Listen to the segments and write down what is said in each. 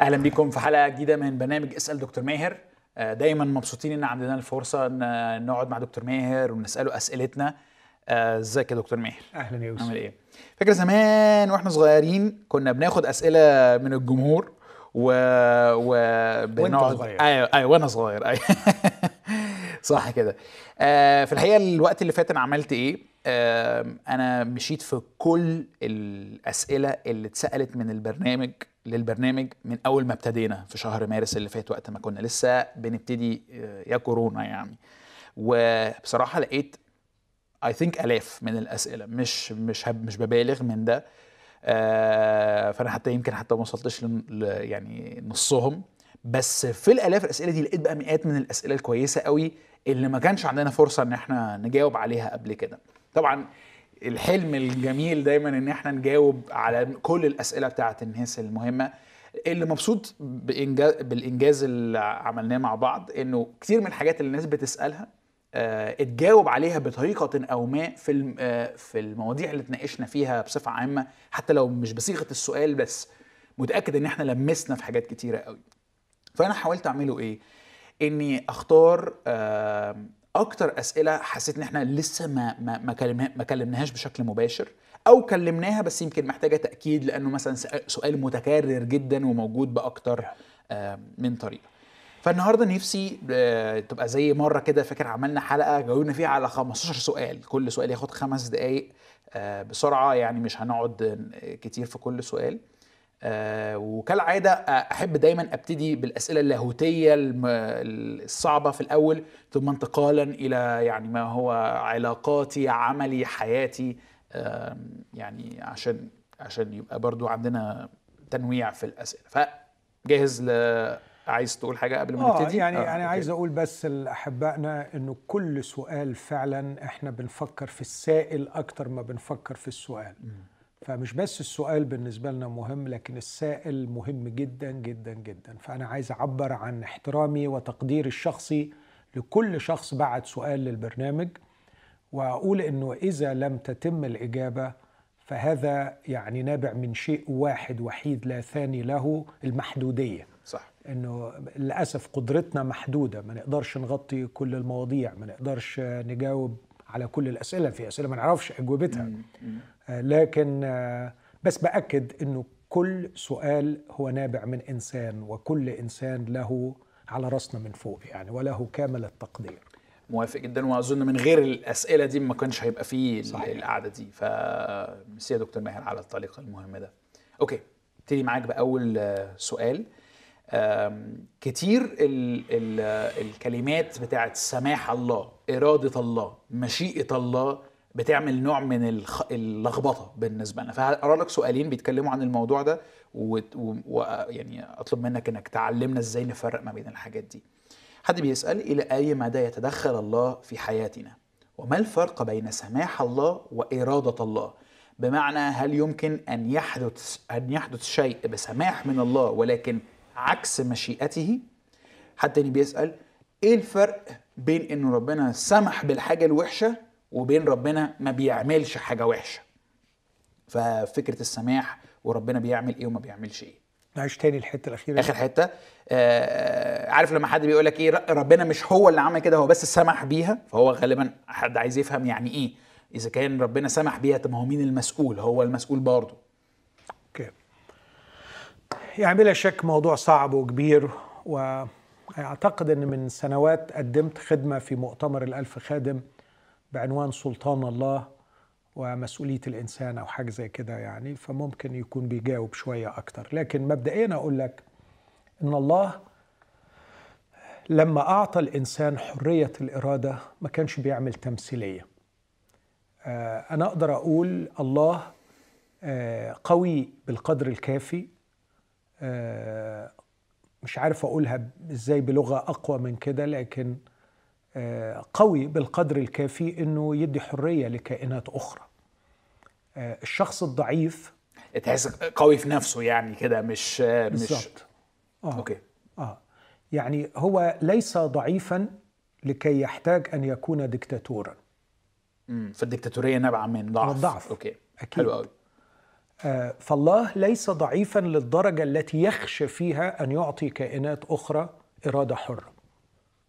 أهلا بيكم في حلقة جديدة من برنامج اسأل دكتور ماهر. آه، دايما مبسوطين إن عندنا الفرصة إن نقعد مع دكتور ماهر ونسأله أسئلتنا. آه، إزيك يا دكتور ماهر؟ أهلا يا يوسف. عامل إيه؟ فاكر زمان وإحنا صغيرين كنا بناخد أسئلة من الجمهور و و بنقعد صغير. أيوه أيوه وأنا صغير. أيوه. صح كده. آه في الحقيقة الوقت اللي فات أنا عملت إيه؟ أنا مشيت في كل الأسئلة اللي اتسألت من البرنامج للبرنامج من أول ما ابتدينا في شهر مارس اللي فات وقت ما كنا لسه بنبتدي آه، يا كورونا يعني. وبصراحة لقيت اي ثينك آلاف من الأسئلة مش مش مش ببالغ من ده. آه فأنا حتى يمكن حتى ما وصلتش يعني نصهم. بس في الآلاف الأسئلة دي لقيت بقى مئات من الأسئلة الكويسة قوي اللي ما كانش عندنا فرصة إن إحنا نجاوب عليها قبل كده. طبعا الحلم الجميل دايما إن إحنا نجاوب على كل الأسئلة بتاعت الناس المهمة. اللي مبسوط بإنجاز بالإنجاز اللي عملناه مع بعض إنه كتير من الحاجات اللي الناس بتسألها آه، اتجاوب عليها بطريقة أو ما في آه، في المواضيع اللي اتناقشنا فيها بصفة عامة حتى لو مش بصيغة السؤال بس. متأكد إن إحنا لمسنا في حاجات كتيرة قوي. فأنا حاولت أعمله إيه؟ إني أختار آم، أكتر أسئلة حسيت إن إحنا لسه ما ما ما, ما كلمناهاش بشكل مباشر أو كلمناها بس يمكن محتاجة تأكيد لأنه مثلا سؤال متكرر جدا وموجود بأكتر من طريقة. فالنهاردة نفسي آه، تبقى زي مرة كده فاكر عملنا حلقة جاوبنا فيها على 15 سؤال. كل سؤال ياخد خمس دقائق آه، بسرعة يعني مش هنقعد آه، كتير في كل سؤال. آه، وكالعادة آه، أحب دايما أبتدي بالأسئلة اللاهوتية الم- الصعبة في الأول ثم انتقالا إلى يعني ما هو علاقاتي عملي حياتي آم، يعني عشان عشان يبقى برضو عندنا تنويع في الأسئلة. فجاهز ل عايز تقول حاجة قبل ما آه نبتدي؟ يعني آه، أنا أوكي. عايز أقول بس لأحبائنا إنه كل سؤال فعلا إحنا بنفكر في السائل أكتر ما بنفكر في السؤال. فمش بس السؤال بالنسبة لنا مهم لكن السائل مهم جدا جدا جدا. فأنا عايز أعبر عن احترامي وتقديري الشخصي لكل شخص بعت سؤال للبرنامج وأقول إنه إذا لم تتم الإجابة فهذا يعني نابع من شيء واحد وحيد لا ثاني له المحدودية. صح. إنه للأسف قدرتنا محدودة ما نقدرش نغطي كل المواضيع ما نقدرش نجاوب على كل الأسئلة في أسئلة ما نعرفش أجوبتها. لكن بس بأكد إنه كل سؤال هو نابع من إنسان وكل إنسان له على راسنا من فوق يعني وله كامل التقدير. موافق جدا وأظن من غير الأسئلة دي ما كانش هيبقى فيه. القعدة دي. فميرسي يا دكتور ماهر على التعليق المهم ده. أوكي ابتدي معاك بأول سؤال. كتير ال ال الكلمات بتاعت سماح الله إرادة الله مشيئة الله بتعمل نوع من الخ... اللخبطة بالنسبة لنا. فهقرأ لك سؤالين بيتكلموا عن الموضوع ده ويعني و... و... يعني أطلب منك إنك تعلمنا إزاي نفرق ما بين الحاجات دي. حد بيسأل إلى أي مدى يتدخل الله في حياتنا؟ وما الفرق بين سماح الله وإرادة الله؟ بمعنى هل يمكن أن يحدث أن يحدث شيء بسماح من الله ولكن عكس مشيئته؟ حد تاني بيسأل إيه الفرق بين إن ربنا سمح بالحاجة الوحشة وبين ربنا ما بيعملش حاجة وحشة. ففكرة السماح وربنا بيعمل إيه وما بيعملش إيه. نعيش تاني الحتة الأخيرة آخر حتة آه عارف لما حد بيقول لك إيه ربنا مش هو اللي عمل كده هو بس سمح بيها؟ فهو غالبا حد عايز يفهم يعني إيه. إذا كان ربنا سمح بيها طب ما هو مين المسؤول؟ هو المسؤول برضه. أوكي. يعني بلا شك موضوع صعب وكبير واعتقد إن من سنوات قدمت خدمة في مؤتمر الألف خادم بعنوان سلطان الله ومسؤولية الإنسان أو حاجة زي كده يعني فممكن يكون بيجاوب شوية أكتر. لكن مبدئيا أقول لك إن الله لما أعطى الإنسان حرية الإرادة ما كانش بيعمل تمثيلية. آه، أنا أقدر أقول الله آه، قوي بالقدر الكافي. آه، مش عارف أقولها إزاي بلغة أقوى من كده لكن قوي بالقدر الكافي إنه يدي حرية لكائنات أخرى. آه، الشخص الضعيف تحس قوي في نفسه يعني كده مش مش آه. أوكي. آه. يعني هو ليس ضعيفا لكي يحتاج أن يكون دكتاتورا. مم. فالديكتاتوريه نابعة من ضعف. الضعف. okay. أكيد. حلو قوي آه، فالله ليس ضعيفا للدرجة التي يخشى فيها أن يعطي كائنات أخرى إرادة حرة.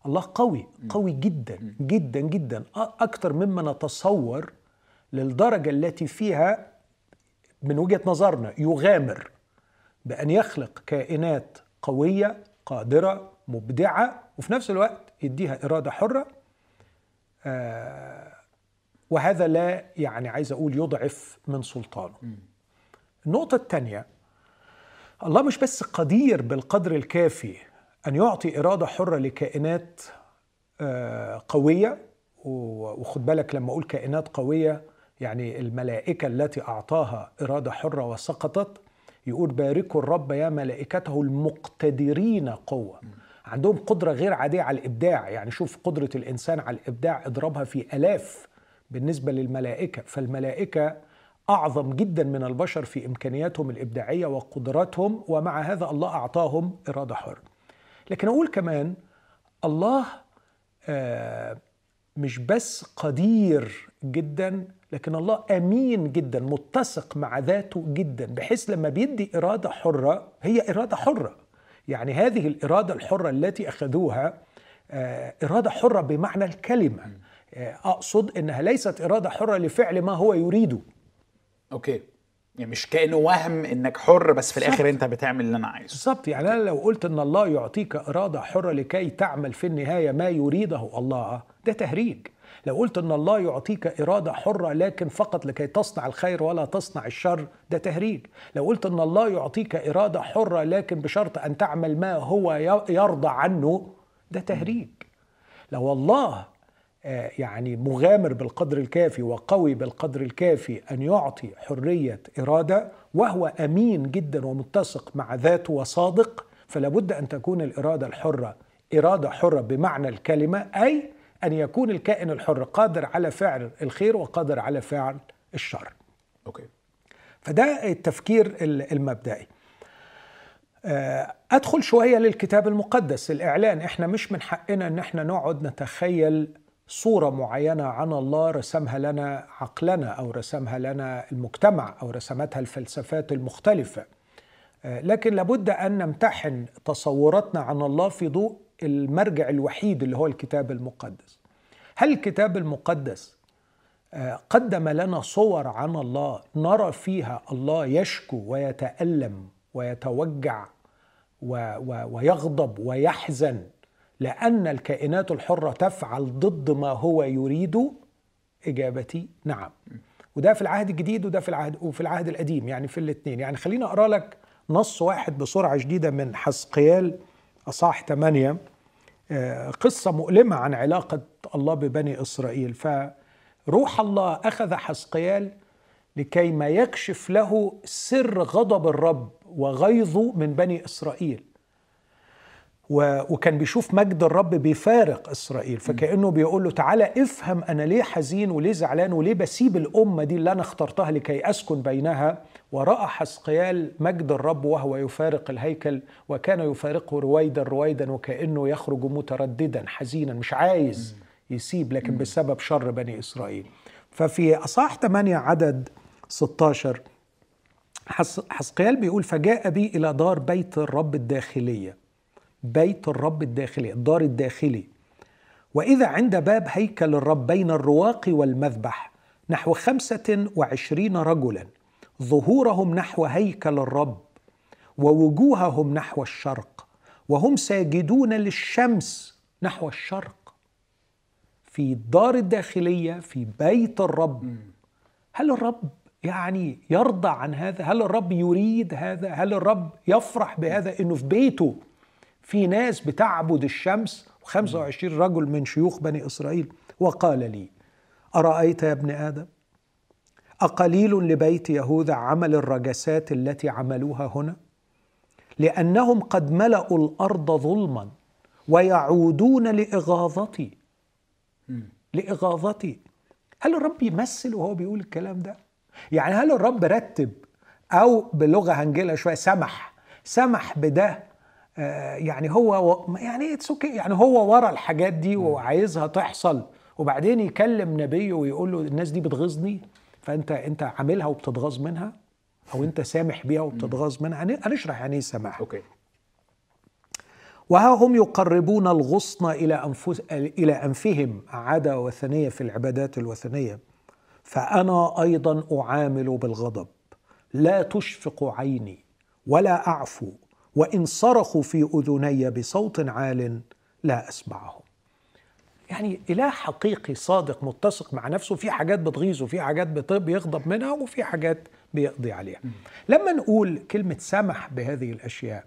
الله قوي قوي جدا جدا جدا. أكثر مما نتصور للدرجة التي فيها من وجهة نظرنا يغامر بأن يخلق كائنات قوية قادرة مبدعة وفي نفس الوقت يديها إرادة حرة. آه وهذا لا يعني عايز أقول يضعف من سلطانه. النقطة الثانية الله مش بس قدير بالقدر الكافي أن يعطي إرادة حرة لكائنات آه قوية. وخد بالك لما أقول كائنات قوية يعني الملائكة التي أعطاها إرادة حرة وسقطت يقول باركوا الرب يا ملائكته المقتدرين قوة. عندهم قدرة غير عادية على الإبداع. يعني شوف قدرة الإنسان على الإبداع اضربها في ألاف بالنسبة للملائكة. فالملائكة أعظم جدا من البشر في إمكانياتهم الإبداعية وقدراتهم ومع هذا الله أعطاهم إرادة حرة. لكن أقول كمان الله آه مش بس قدير جدا لكن الله أمين جدا متسق مع ذاته جدا بحيث لما بيدي إرادة حرة هي إرادة حرة. يعني هذه الإرادة الحرة التي أخذوها آه، إرادة حرة بمعنى الكلمة. آه، أقصد إنها ليست إرادة حرة لفعل ما هو يريده. أوكي. مش كأنه وهم إنك حر بس في الآخر أنت بتعمل اللي أنا عايزه. بالظبط. يعني أنا لو قلت إن الله يعطيك إرادة حرة لكي تعمل في النهاية ما يريده الله ده تهريج. لو قلت إن الله يعطيك إرادة حرة لكن فقط لكي تصنع الخير ولا تصنع الشر ده تهريج. لو قلت إن الله يعطيك إرادة حرة لكن بشرط أن تعمل ما هو يرضى عنه ده تهريج. لو الله يعني مغامر بالقدر الكافي وقوي بالقدر الكافي أن يعطي حرية إرادة وهو أمين جدا ومتسق مع ذاته وصادق فلا بد أن تكون الإرادة الحرة إرادة حرة بمعنى الكلمة أي أن يكون الكائن الحر قادر على فعل الخير وقادر على فعل الشر. أوكي. فده التفكير المبدئي. آه، أدخل شوية للكتاب المقدس الإعلان. إحنا مش من حقنا إن إحنا نقعد نتخيل صورة معينة عن الله رسمها لنا عقلنا أو رسمها لنا المجتمع أو رسمتها الفلسفات المختلفة. آه، لكن لابد أن نمتحن تصوراتنا عن الله في ضوء المرجع الوحيد اللي هو الكتاب المقدس. هل الكتاب المقدس آه، قدم لنا صور عن الله نرى فيها الله يشكو ويتألم ويتوجع ويغضب ويحزن لأن الكائنات الحرة تفعل ضد ما هو يريد. إجابتي نعم. وده في العهد الجديد وده في العهد وفي العهد القديم يعني في الاثنين. يعني خليني أقرأ لك نص واحد بسرعة شديدة من حسقيال أصاح 8 آه، قصة مؤلمة عن علاقة الله ببني إسرائيل. فروح الله أخذ حسقيال لكي ما يكشف له سر غضب الرب وغيظه من بني إسرائيل. وكان بيشوف مجد الرب بيفارق إسرائيل فكأنه بيقول له تعالى افهم أنا ليه حزين وليه زعلان وليه بسيب الأمة دي اللي أنا اخترتها لكي أسكن بينها. وراى حسقيال مجد الرب وهو يفارق الهيكل وكان يفارقه رويدا رويدا وكأنه يخرج مترددا حزينا مش عايز يسيب لكن بسبب شر بني إسرائيل. ففي اصح 8 عدد 16 حسقيال بيقول فجاء بي إلى دار بيت الرب الداخلية. بيت الرب الداخلي الدار الداخلي. وإذا عند باب هيكل الرب بين الرواق والمذبح نحو خمسة وعشرين رجلا ظهورهم نحو هيكل الرب ووجوههم نحو الشرق وهم ساجدون للشمس نحو الشرق. في الدار الداخلية في بيت الرب. هل الرب يعني يرضى عن هذا؟ هل الرب يريد هذا؟ هل الرب يفرح بهذا إنه في بيته؟ في ناس بتعبد الشمس و25 رجل من شيوخ بني إسرائيل. وقال لي أرأيت يا ابن آدم؟ أقليل لبيت يهوذا عمل الرجسات التي عملوها هنا؟ لأنهم قد ملأوا الأرض ظلما ويعودون لإغاظتي. لإغاظتي. هل الرب يمثل وهو بيقول الكلام ده؟ يعني هل الرب رتب أو بلغة هنجيلها شوية سمح سمح بده يعني هو يعني it's okay يعني هو ورا الحاجات دي وعايزها تحصل. وبعدين يكلم نبيه ويقول له الناس دي بتغيظني فأنت أنت عاملها وبتتغاظ منها أو أنت سامح بيها وبتتغاظ منها. هن- هنشرح يعني إيه سماح أوكي. وها هم يقربون الغصن إلى انفس إلى أنفهم. عادة وثنية في العبادات الوثنية. فأنا أيضا أعامل بالغضب. لا تشفق عيني ولا أعفو. وإن صرخوا في أذني بصوت عال لا أسمعهم. يعني إله حقيقي صادق متسق مع نفسه في حاجات بتغيظه في حاجات بيغضب منها وفي حاجات بيقضي عليها. لما نقول كلمة سمح بهذه الأشياء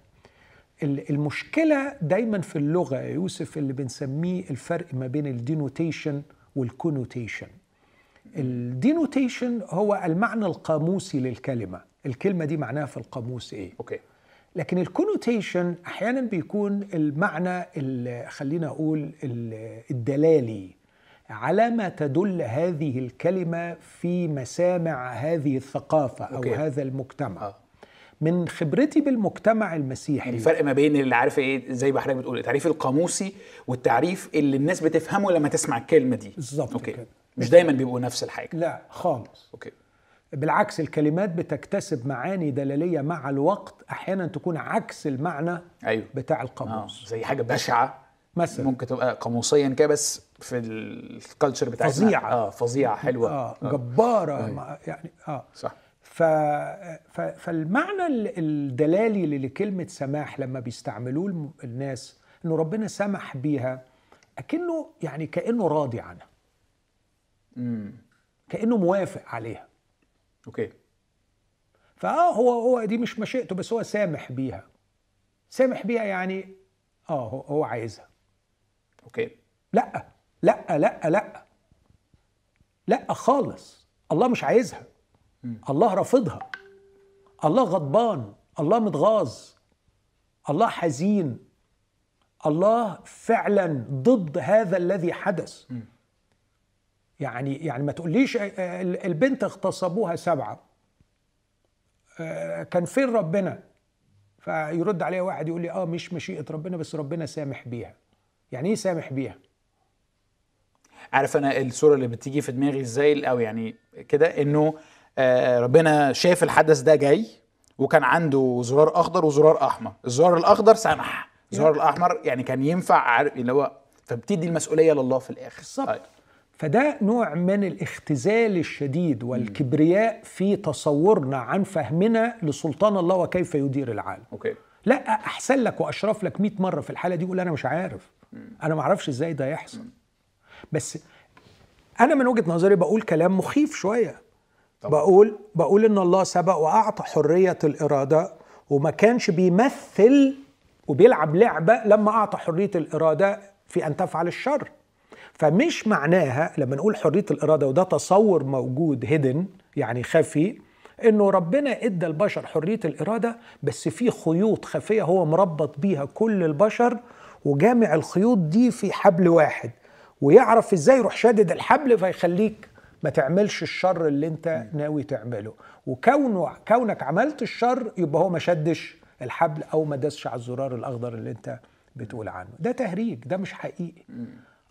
ال- المشكلة دايما في اللغة يا يوسف اللي بنسميه الفرق ما بين ال denotation وال connotation. ال denotation هو المعنى القاموسي للكلمة. الكلمة دي معناها في القاموس إيه؟ okay. لكن ال connotation أحيانا بيكون المعنى ال- خلينا أقول ال- الدلالي على ما تدل هذه الكلمة في مسامع هذه الثقافة أو okay. هذا المجتمع. آه. من خبرتي بالمجتمع المسيحي. يعني الفرق ما بين اللي عارف إيه زي ما حضرتك بتقول التعريف القاموسي والتعريف اللي الناس بتفهمه لما تسمع الكلمة دي. بالظبط كده. مش دايما بيبقوا نفس الحاجة. لا خالص. أوكي. بالعكس الكلمات بتكتسب معاني دلالية مع الوقت. أحيانا تكون عكس المعنى أيوه. بتاع آه القاموس. زي حاجة بشعة. مثلا. ممكن تبقى قاموسيا كده بس في الكالتشر بتاعتنا. فظيعة. آه فظيعة حلوة. آه جبارة. ما- يعني آه. صح. ف... ف... فالمعنى ال- الدلالي لكلمة سماح لما بيستعملوه الناس إنه ربنا سمح بيها أكنه يعني كأنه راضي عنها. امم كأنه موافق عليها. okay. فآه هو هو دي مش مشيئته بس هو سامح بيها. سامح بيها يعني آه هو, هو عايزها. okay. لأ لأ لأ لأ. لأ خالص. الله مش عايزها. الله رافضها. الله غضبان. الله متغاظ. الله حزين. الله فعلا ضد هذا الذي حدث. يعني يعني ما تقوليش آه، آه، البنت اغتصبوها سبعة. آه، كان فين ربنا؟ فيرد عليها واحد يقول لي آه مش مشيئة ربنا بس ربنا سامح بيها. يعني إيه سامح بيها؟ عارف أنا الصورة اللي بتيجي في دماغي إزاي أو يعني كده إنه ربنا شاف الحدث ده جاي وكان عنده زرار أخضر وزرار أحمر. الزرار الأخضر سمح. الزرار الأحمر يعني كان ينفع عارف اللي هو فبتدي المسؤولية لله في الآخر. بالظبط. أيوة. فده نوع من الاختزال الشديد والكبرياء في تصورنا عن فهمنا لسلطان الله وكيف يدير العالم. أوكي. لا أحسن لك وأشرف لك 100 مرة في الحالة دي يقول أنا مش عارف. أنا ما أعرفش إزاي ده يحصل. بس أنا من وجهة نظري بقول كلام مخيف شوية. طبعا. بقول بقول إن الله سبق وأعطى حرية الإرادة وما كانش بيمثل وبيلعب لعبة لما أعطى حرية الإرادة في أن تفعل الشر. فمش معناها لما نقول حرية الإرادة وده تصور موجود هيدن يعني خفي إنه ربنا إدى البشر حرية الإرادة بس في خيوط خفية هو مربط بيها كل البشر وجامع الخيوط دي في حبل واحد ويعرف إزاي يروح شادد الحبل فيخليك ما تعملش الشر اللي أنت ناوي تعمله. وكونه كونك عملت الشر يبقى هو ما شدش الحبل أو ما داسش على الزرار الأخضر اللي أنت بتقول عنه. ده تهريج ده مش حقيقي.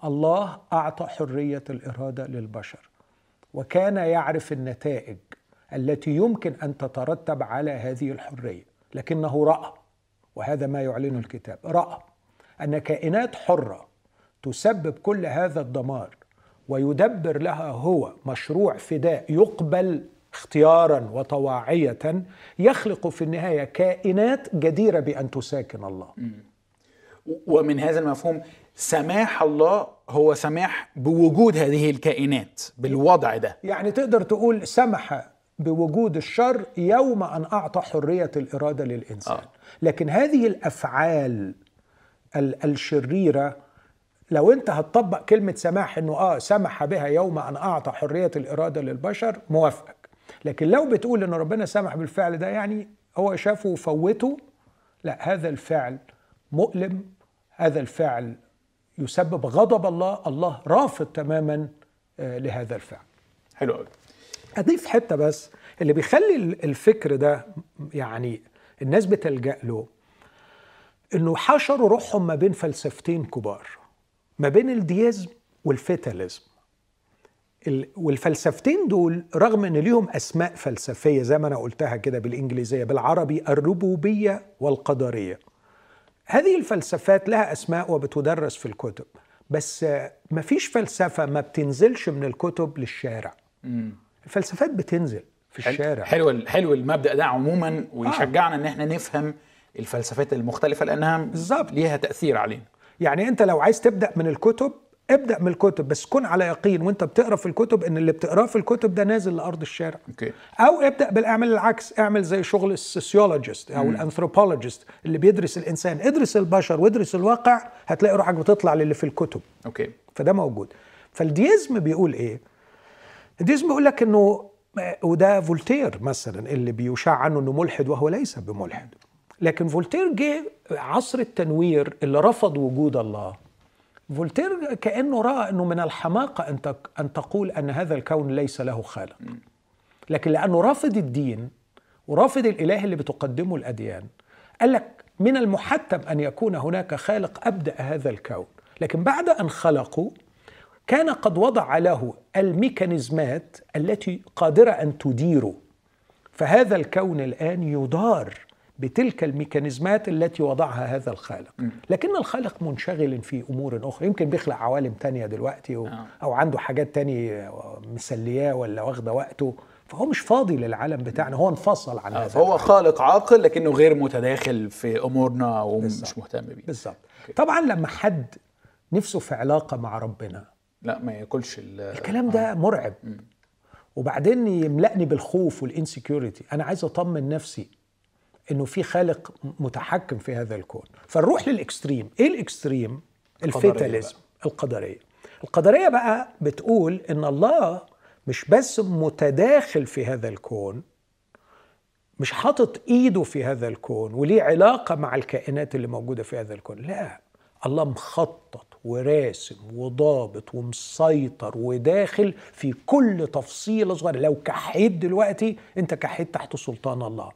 الله أعطى حرية الإرادة للبشر وكان يعرف النتائج التي يمكن أن تترتب على هذه الحرية لكنه رأى وهذا ما يعلنه الكتاب رأى أن كائنات حرة تسبب كل هذا الدمار ويدبر لها هو مشروع فداء يقبل اختيارا وطواعيه يخلق في النهاية كائنات جديرة بأن تساكن الله. ومن هذا المفهوم سماح الله هو سماح بوجود هذه الكائنات بالوضع ده. يعني تقدر تقول سمح بوجود الشر يوم أن أعطى حرية الإرادة للإنسان. آه. لكن هذه الأفعال ال- الشريرة لو أنت هتطبق كلمة سماح إنه آه سمح بها يوم أن أعطى حرية الإرادة للبشر موافقك. لكن لو بتقول إن ربنا سمح بالفعل ده يعني هو شافه وفوته لا هذا الفعل مؤلم هذا الفعل يسبب غضب الله الله رافض تماما آه، لهذا الفعل. حلو قوي اضيف حتة بس اللي بيخلي ال- الفكر ده يعني الناس بتلجأ له إنه حشروا روحهم ما بين فلسفتين كبار ما بين الديازم والفيتاليزم ال- والفلسفتين دول رغم إن ليهم أسماء فلسفية زي ما أنا قلتها كده بالإنجليزية بالعربي الربوبية والقدرية. هذه الفلسفات لها أسماء وبتدرس في الكتب بس آه، مفيش فلسفة ما بتنزلش من الكتب للشارع. الفلسفات بتنزل في الشارع. حلو حلو المبدأ ده عموما ويشجعنا إن إحنا نفهم الفلسفات المختلفة لأنها بالظبط. ليها تأثير علينا. يعني أنت لو عايز تبدأ من الكتب ابدأ من الكتب بس كن على يقين وانت بتقرأ في الكتب إن اللي بتقرأه في الكتب ده نازل لأرض الشارع. okay. أو ابدأ بال اعمل العكس اعمل زي شغل ال sociologist أو ال anthropologist اللي بيدرس الإنسان. ادرس البشر وادرس الواقع هتلاقي روحك بتطلع للي في الكتب. okay. فده موجود. فال deism بيقول إيه؟ الديزم بيقول لك إنه وده فولتير مثلا اللي بيشاع عنه إنه ملحد وهو ليس بملحد. لكن فولتير جه عصر التنوير اللي رفض وجود الله. فولتير كأنه رأى إنه من الحماقة أن أن تقول أن هذا الكون ليس له خالق. لكن لأنه رافض الدين ورافض الإله اللي بتقدمه الأديان قال لك من المحتم أن يكون هناك خالق أبدأ هذا الكون. لكن بعد أن خلقه كان قد وضع له ال mechanisms ات التي قادرة أن تديره. فهذا الكون الآن يدار بتلك الميكانيزمات التي وضعها هذا الخالق. لكن الخالق منشغل في أمور أخرى. يمكن بيخلق عوالم تانية دلوقتي و... آه. أو عنده حاجات تانية مسلياه ولا واخدة وقته. فهو مش فاضي للعالم بتاعنا. هو انفصل عن آه، هذا العالم. خالق عاقل لكنه غير متداخل في أمورنا ومش. مهتم بيه. بالظبط. طبعا لما حد نفسه في علاقة مع ربنا لا ما ياكلش ال- الكلام ده مرعب. وبعدين يملأني بالخوف وال insecurity أنا عايز أطمن نفسي. إنه في خالق متحكم في هذا الكون. فنروح لل extreme إيه ال extreme؟ ال fatalism القدرية. القدرية بقى بتقول إن الله مش بس متداخل في هذا الكون مش حاطط إيده في هذا الكون وليه علاقة مع الكائنات اللي موجودة في هذا الكون. لا الله مخطط وراسم وضابط ومسيطر وداخل في كل تفصيلة صغيرة. لو كحيت دلوقتي أنت كحيت تحت سلطان الله.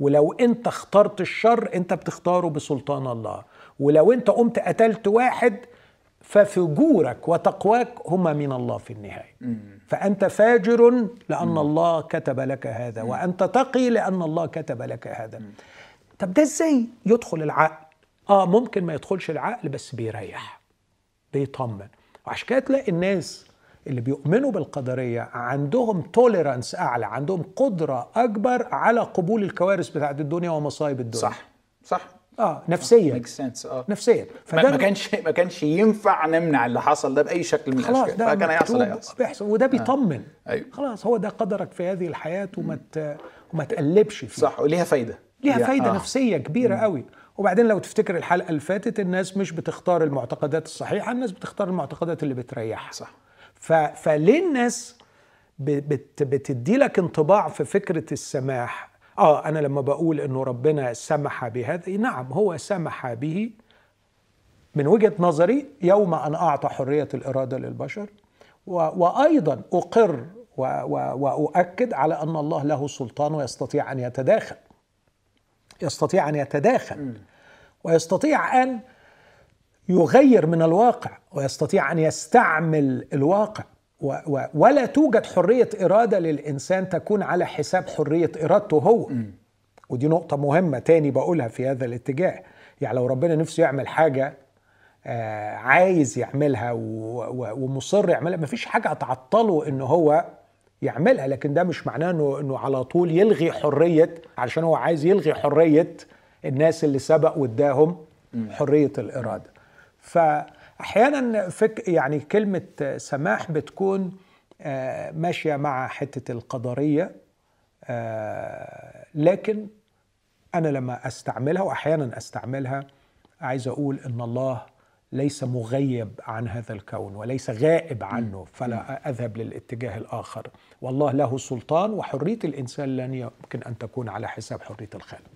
ولو انت اخترت الشر انت بتختاره بسلطان الله. ولو انت قمت قتلت واحد ففجورك وتقواك هما من الله في النهاية. فأنت فاجر لأن الله كتب لك هذا وأنت تقي لأن الله كتب لك هذا. طب ده إزاي يدخل العقل؟ آه ممكن ما يدخلش العقل بس بيريح بيطمن. وعشان كده تلاقي الناس اللي بيؤمنوا بالقدرية عندهم توليرانس أعلى عندهم قدرة أكبر على قبول الكوارث بتاعت الدنيا ومصايب الدنيا. صح صح. آه نفسيا. سنس آه. نفسيا. ما ما كانش ما كانش ينفع نمنع اللي حصل ده بأي شكل من الأشكال. فكان هيحصل هيحصل. بيحصل وده بيطمن. أيوة. خلاص هو ده قدرك في هذه الحياة وما. وما تقلبش فيه. صح وليها فايدة. ليها فايدة آه. نفسية كبيرة قوي. وبعدين لو تفتكر الحلقة اللي فاتت الناس مش بتختار المعتقدات الصحيحة الناس بتختار المعتقدات اللي بتريحها. صح. فليه الناس. بتدي لك انطباع في فكرة السماح آه أنا لما بقول إنه ربنا سمح بهذا نعم هو سمح به من وجهة نظري يوم أن أعطى حرية الإرادة للبشر و... وأيضا أقر و... و... وأؤكد على أن الله له سلطان ويستطيع أن يتداخل يستطيع أن يتداخل ويستطيع أن يغير من الواقع ويستطيع أن يستعمل الواقع و و ولا توجد حرية إرادة للإنسان تكون على حساب حرية إرادته هو. ودي نقطة مهمة تاني بقولها في هذا الاتجاه. يعني لو ربنا نفسه يعمل حاجة آه عايز يعملها ومصر يعملها مفيش حاجة هتعطله إن هو يعملها. لكن ده مش معناه انه إنه على طول يلغي حرية علشان هو عايز يلغي حرية الناس اللي سبق واداهم حرية الإرادة. فأحيانا فك يعني كلمة سماح بتكون آه، ماشية مع حتة القدرية آه، لكن أنا لما أستعملها وأحيانا أستعملها عايز أقول إن الله ليس مغيب عن هذا الكون وليس غائب عنه فلا أذهب للاتجاه الآخر. والله له سلطان وحرية الإنسان لن يمكن أن تكون على حساب حرية الخالق.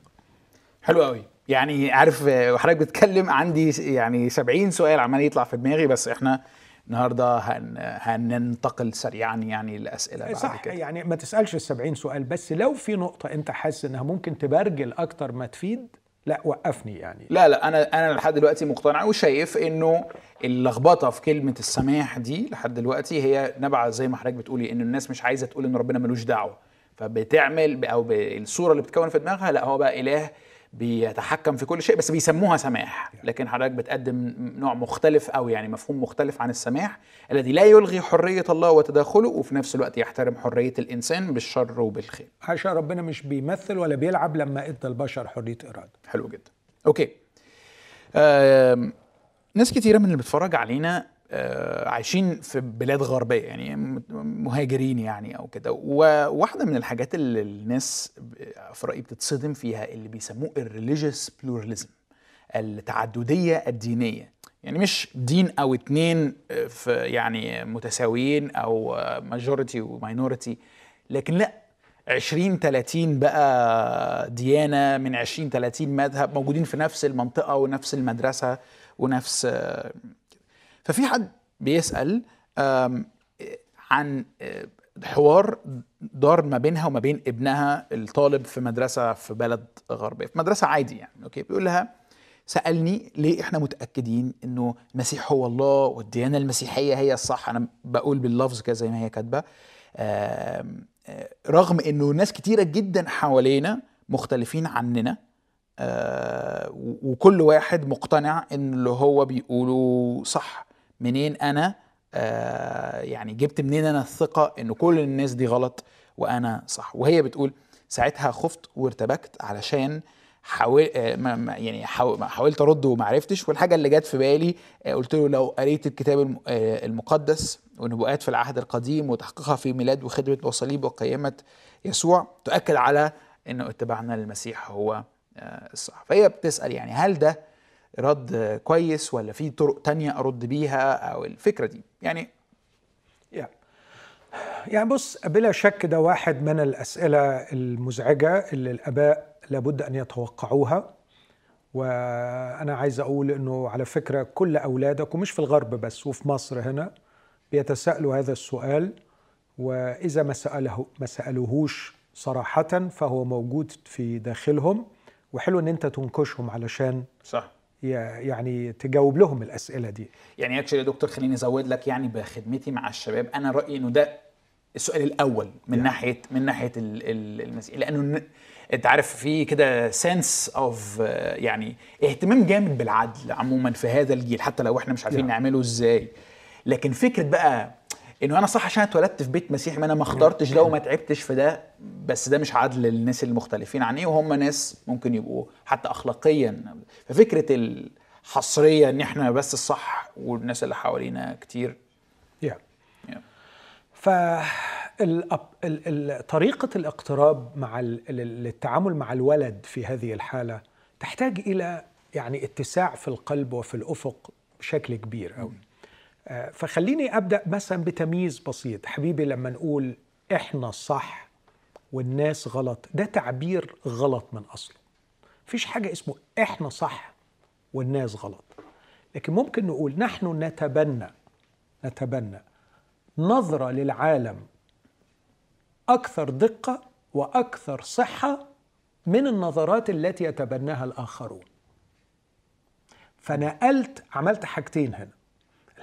حلو قوي يعني عارف وحضرتك بتتكلم عندي يعني 70 سؤال عمال يطلع في دماغي بس إحنا النهارده هن هننتقل سريعا يعني الاسئله بعد صح كده. يعني ما تسألش ال 70 سؤال بس لو في نقطة أنت حاسس إنها ممكن تبرجل أكتر ما تفيد لا وقفني يعني. لا لا أنا أنا لحد دلوقتي مقتنع وشايف إنه اللخبطة في كلمة السماح دي لحد دلوقتي هي نبع زي ما حضرتك بتقولي إن الناس مش عايزة تقول إن ربنا ملوش دعوة. فبتعمل أو بالصورة اللي بتكون في دماغها لا هو بقى إله بيتحكم في كل شيء بس بيسموها سماح. لكن حضرتك بتقدم نوع مختلف أو يعني مفهوم مختلف عن السماح الذي لا يلغي حرية الله وتداخله وفي نفس الوقت يحترم حرية الإنسان بالشر وبالخير. عشان ربنا مش بيمثل ولا بيلعب لما إدى البشر حرية إرادة. حلو جدا. okay. آم، ناس كتيرة من اللي بتتفرج علينا آه، عايشين في بلاد غربية يعني مهاجرين يعني أو كده. وواحده من الحاجات اللي الناس في رأيي بتتصدم فيها اللي بيسموه ال religious pluralism التعددية الدينية. يعني مش دين أو اتنين آه، في يعني متساويين أو ماجوريتي وماينورتي لكن لأ 20 30 بقى ديانة من 20 30 مذهب موجودين في نفس المنطقة ونفس المدرسة ونفس آه، ففي حد بيسأل عن آه، حوار دار ما بينها وما بين ابنها الطالب في مدرسة في بلد غربية في مدرسة عادي يعني أوكي؟ بيقول لها سألني ليه إحنا متأكدين إنه المسيح هو الله والديانة المسيحية هي الصح؟ أنا بقول باللفظ كده زي ما هي كاتبة آه، رغم إنه ناس كتيرة جدا حوالينا مختلفين عننا آه، وكل واحد مقتنع إن اللي هو بيقوله صح. منين أنا آه، يعني جبت منين أنا الثقة إن كل الناس دي غلط وأنا صح. وهي بتقول ساعتها خفت وارتبكت علشان حاول آه، يعني حاولت أرد وما عرفتش. والحاجة اللي جت في بالي آه، قلت له لو قريت الكتاب آه، المقدس والنبوءات في العهد القديم وتحقيقها في ميلاد وخدمة وصليب وقيامة يسوع تؤكد على انه اتباعنا للمسيح هو الصح. فهي بتسأل يعني هل ده رد كويس ولا في طرق تانية أرد بيها أو الفكرة دي؟ يعني يعني يعني بص بلا شك ده واحد من الأسئلة المزعجة اللي الآباء لابد أن يتوقعوها. وأنا عايز أقول أنه على فكرة كل أولادك ومش في الغرب بس وفي مصر هنا بيتساءلوا هذا السؤال. وإذا ما سأله ما سألوهوش صراحة فهو موجود في داخلهم. وحلو أن أنت تنكشهم علشان صح. يعني تجاوب لهم الأسئلة دي. يعني actually يا دكتور خليني أزود لك يعني بخدمتي مع الشباب. أنا رأيي إنه ده السؤال الأول من ناحية من ناحية ال- ال- المسيح. لأنه أنت عارف في كده sense of يعني اهتمام جامد بالعدل عموما في هذا الجيل حتى لو إحنا مش عارفين Yeah. نعمله إزاي. لكن فكرة بقى انه أنا صح عشان اتولدت في بيت مسيحي ما أنا ما اخترتش ده وما تعبتش في ده بس ده مش عدل للناس المختلفين عني وهم ناس ممكن يبقوا حتى اخلاقيا ففكرة الحصرية إن إحنا بس الصح والناس اللي حوالينا كتير yeah. yeah. فطريقة الاقتراب مع التعامل مع الولد في هذه الحالة تحتاج إلى يعني اتساع في القلب وفي الأفق بشكل كبير قوي فخليني أبدأ مثلا بتمييز بسيط. حبيبي لما نقول إحنا صح والناس غلط ده تعبير غلط من أصله. مفيش حاجة اسمه إحنا صح والناس غلط. لكن ممكن نقول نحن نتبنى نتبنى نظرة للعالم أكثر دقة وأكثر صحة من النظرات التي يتبناها الآخرون. فنقلت عملت حاجتين هنا.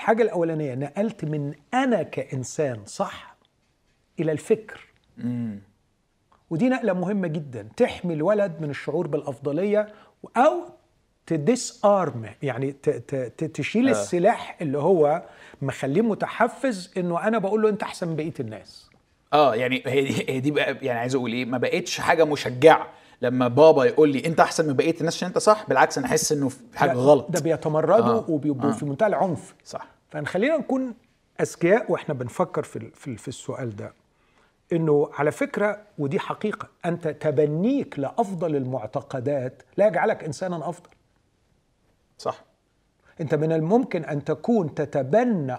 الحاجة الأولانية نقلت من أنا كإنسان صح إلى الفكر. ودي نقلة مهمة جدا تحمي الولد من الشعور بالأفضلية أو تديس ارم يعني تشيل آه. السلاح اللي هو مخليه متحفز إنه أنا بقول له أنت أحسن من بقية الناس. آه يعني هي دي هي دي بقى يعني عايز أقول إيه ما بقتش حاجة مشجعة. لما بابا يقول لي انت احسن من بقية الناس عشان انت صح بالعكس أنا احس انه في حاجة غلط. ده بيتمردوا آه. وبيبقوا آه. في منتهى العنف. صح. فنخلينا نكون أذكياء وإحنا بنفكر في في في السؤال ده إنه على فكرة ودي حقيقة أنت تبنيك لأفضل المعتقدات لا يجعلك إنسانا أفضل. صح. أنت من الممكن أن تكون تتبنى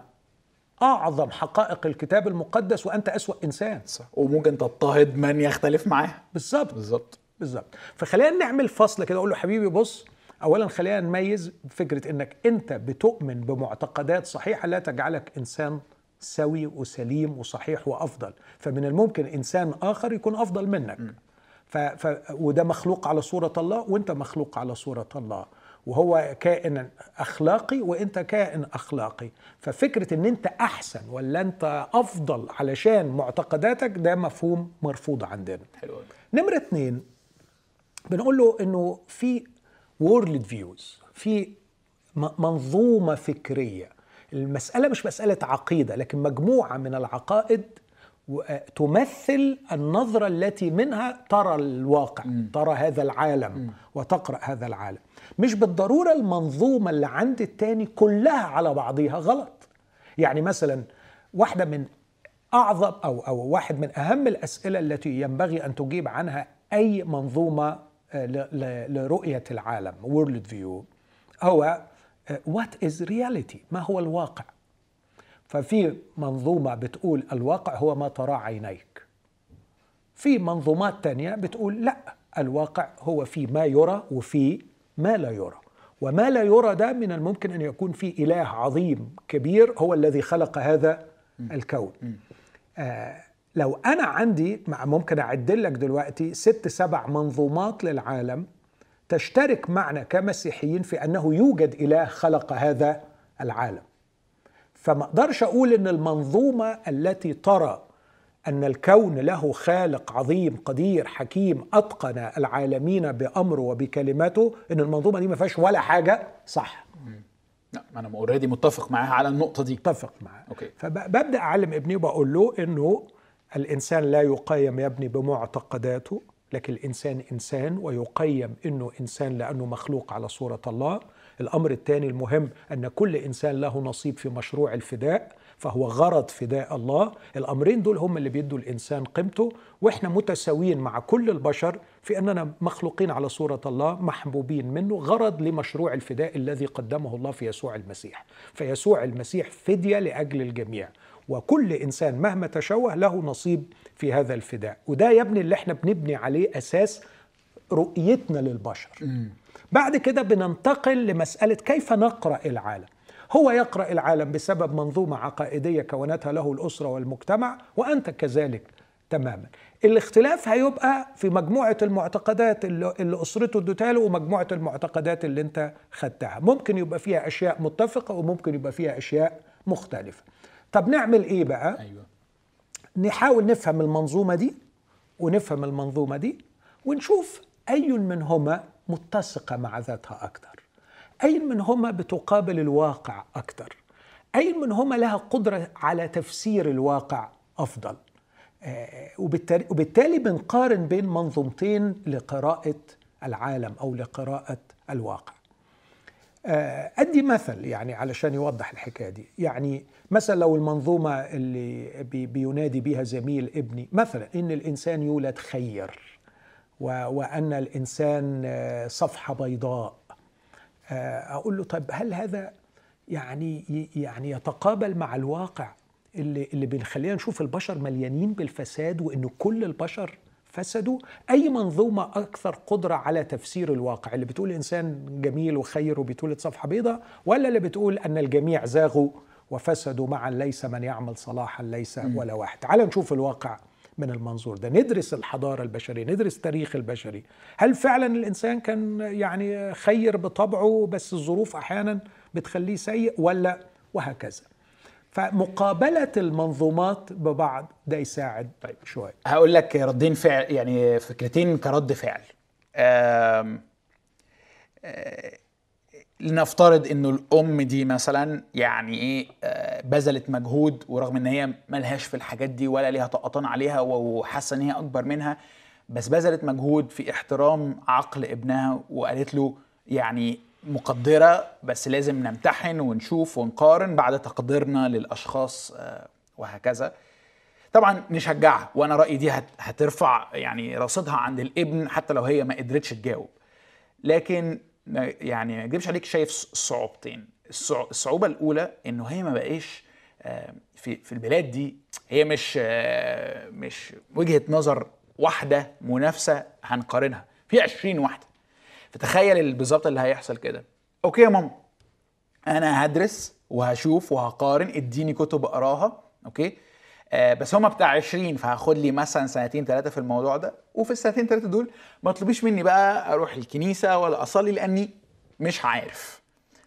أعظم حقائق الكتاب المقدس وأنت أسوأ إنسان. صح. وممكن تضطهد من يختلف معاه. بالظبط. بالظبط. بالظبط. فخلينا نعمل فصل كده أقول له حبيبي بص اولا خلينا نميز فكرة إنك أنت بتؤمن بمعتقدات صحيحة لا تجعلك إنسان سوي وسليم وصحيح وأفضل. فمن الممكن إنسان آخر يكون أفضل منك. ف... ف... وده مخلوق على صورة الله وأنت مخلوق على صورة الله. وهو كائن أخلاقي وأنت كائن أخلاقي. ففكرة إن أنت أحسن ولا أنت أفضل علشان معتقداتك ده مفهوم مرفوض عندنا. حلو. نمرة اتنين بنقول له إنه في worldviews في م- منظومة فكرية. المسألة مش مسألة عقيدة لكن مجموعة من العقائد و- تمثل النظرة التي منها ترى الواقع ترى هذا العالم وتقرأ هذا العالم. مش بالضرورة المنظومة اللي عند التاني كلها على بعضها غلط. يعني مثلا واحدة من أعظم أو أو واحد من أهم الأسئلة التي ينبغي أن تجيب عنها أي منظومة ل- ل- لرؤية العالم worldview هو what is reality ما هو الواقع؟ ففي منظومة بتقول الواقع هو ما تراه عينيك. في منظومات تانية بتقول لا الواقع هو في ما يرى وفي ما لا يرى. وما لا يرى ده من الممكن أن يكون في إله عظيم كبير هو الذي خلق هذا الكون. آه لو أنا عندي مع- ممكن أعد لك دلوقتي ست سبع منظومات للعالم تشترك معنا كمسيحيين في أنه يوجد إله خلق هذا العالم. فما أقدرش أقول إن المنظومة التي ترى أن الكون له خالق عظيم قدير حكيم أتقن العالمين بأمره وبكلمته إن المنظومة دي ما فيهاش ولا حاجة صح. لا ما أنا already متفق معاها على النقطة دي. اتفق معاه okay. فببدا أعلم ابني وبقول له إنه الإنسان لا يقيم يا ابني بمعتقداته لكن الإنسان إنسان ويقيم إنه إنسان لأنه مخلوق على صورة الله. الأمر الثاني المهم أن كل إنسان له نصيب في مشروع الفداء فهو غرض فداء الله. الأمرين دول هم اللي بيدوا الإنسان قيمته وإحنا متساويين مع كل البشر في أننا مخلوقين على صورة الله محبوبين منه غرض لمشروع الفداء الذي قدمه الله في يسوع المسيح. فيسوع المسيح فدية لأجل الجميع. وكل إنسان مهما تشوه له نصيب في هذا الفداء. وده يا ابني اللي إحنا بنبني عليه أساس رؤيتنا للبشر. بعد كده بننتقل لمسألة كيف نقرأ العالم. هو يقرأ العالم بسبب منظومة عقائدية كونتها له الأسرة والمجتمع وأنت كذلك تماما. الاختلاف هيبقى في مجموعة المعتقدات اللي, ادتها له ومجموعة المعتقدات اللي أنت خدتها. ممكن يبقى فيها أشياء متفقة وممكن يبقى فيها أشياء مختلفة. طب نعمل إيه بقى؟ أيوه. نحاول نفهم المنظومة دي ونفهم المنظومة دي ونشوف أي منهما متسقة مع ذاتها أكثر أي منهما بتقابل الواقع أكثر أي منهما لها قدرة على تفسير الواقع أفضل. آه، وبالتالي, بنقارن بين منظومتين لقراءة العالم أو لقراءة الواقع. أدي مثل يعني علشان يوضح الحكاية دي. يعني مثلا لو المنظومة اللي بي- بينادي بها زميل ابني مثلا إن الإنسان يولد خير وأن الإنسان آه، صفحة بيضاء. آه، أقول له طيب هل هذا يعني يعني يتقابل مع الواقع اللي اللي بنخلينا نشوف البشر مليانين بالفساد وإن كل البشر فسدوا أي منظومة أكثر قدرة على تفسير الواقع؟ اللي بتقول إنسان جميل وخير وبتولد صفحة بيضاء ولا اللي بتقول أن الجميع زاغوا وفسدوا معا ليس من يعمل صلاحا ليس ولا واحد. تعال نشوف الواقع من المنظور ده. ندرس الحضارة البشرية ندرس التاريخ البشري هل فعلا الإنسان كان يعني خير بطبعه بس الظروف أحيانا بتخليه سيء ولا وهكذا؟ فمقابلة المنظومات ببعض ده يساعد طيب. شوية هقول لك ردين فعل يعني فكرتين كرد فعل آم، آه، لنفترض إنه الأم دي مثلا يعني إيه آه، بذلت مجهود ورغم إن هي ملهاش في الحاجات دي ولا ليها طقطان عليها وحاسة إن هي أكبر منها بس بذلت مجهود في احترام عقل ابنها وقالت له يعني مقدرة بس لازم نمتحن ونشوف ونقارن بعد تقديرنا للأشخاص آه، وهكذا. طبعا نشجعها وأنا رأيي دي هت- هترفع يعني رصيدها عند الابن حتى لو هي ما قدرتش تجاوب. لكن يعني ما اكذبش عليك شايف صعوبتين. الصع- الصعوبة الأولى إنه هي ما بقاش آه، في في البلاد دي هي مش آه، مش وجهة نظر واحدة منافسة هنقارنها. في 20 واحدة. فتخيل ال- بالظبط اللي هيحصل كده. أوكي يا ماما. أنا هدرس وهشوف وهقارن. إديني كتب أقراها. okay؟ آه بس هما بتاع 20 فهاخد لي مثلا سنتين ثلاثة في الموضوع ده. وفي السنتين ثلاثة دول ما تطلبيش مني بقى أروح الكنيسة ولا أصلي لأني مش عارف.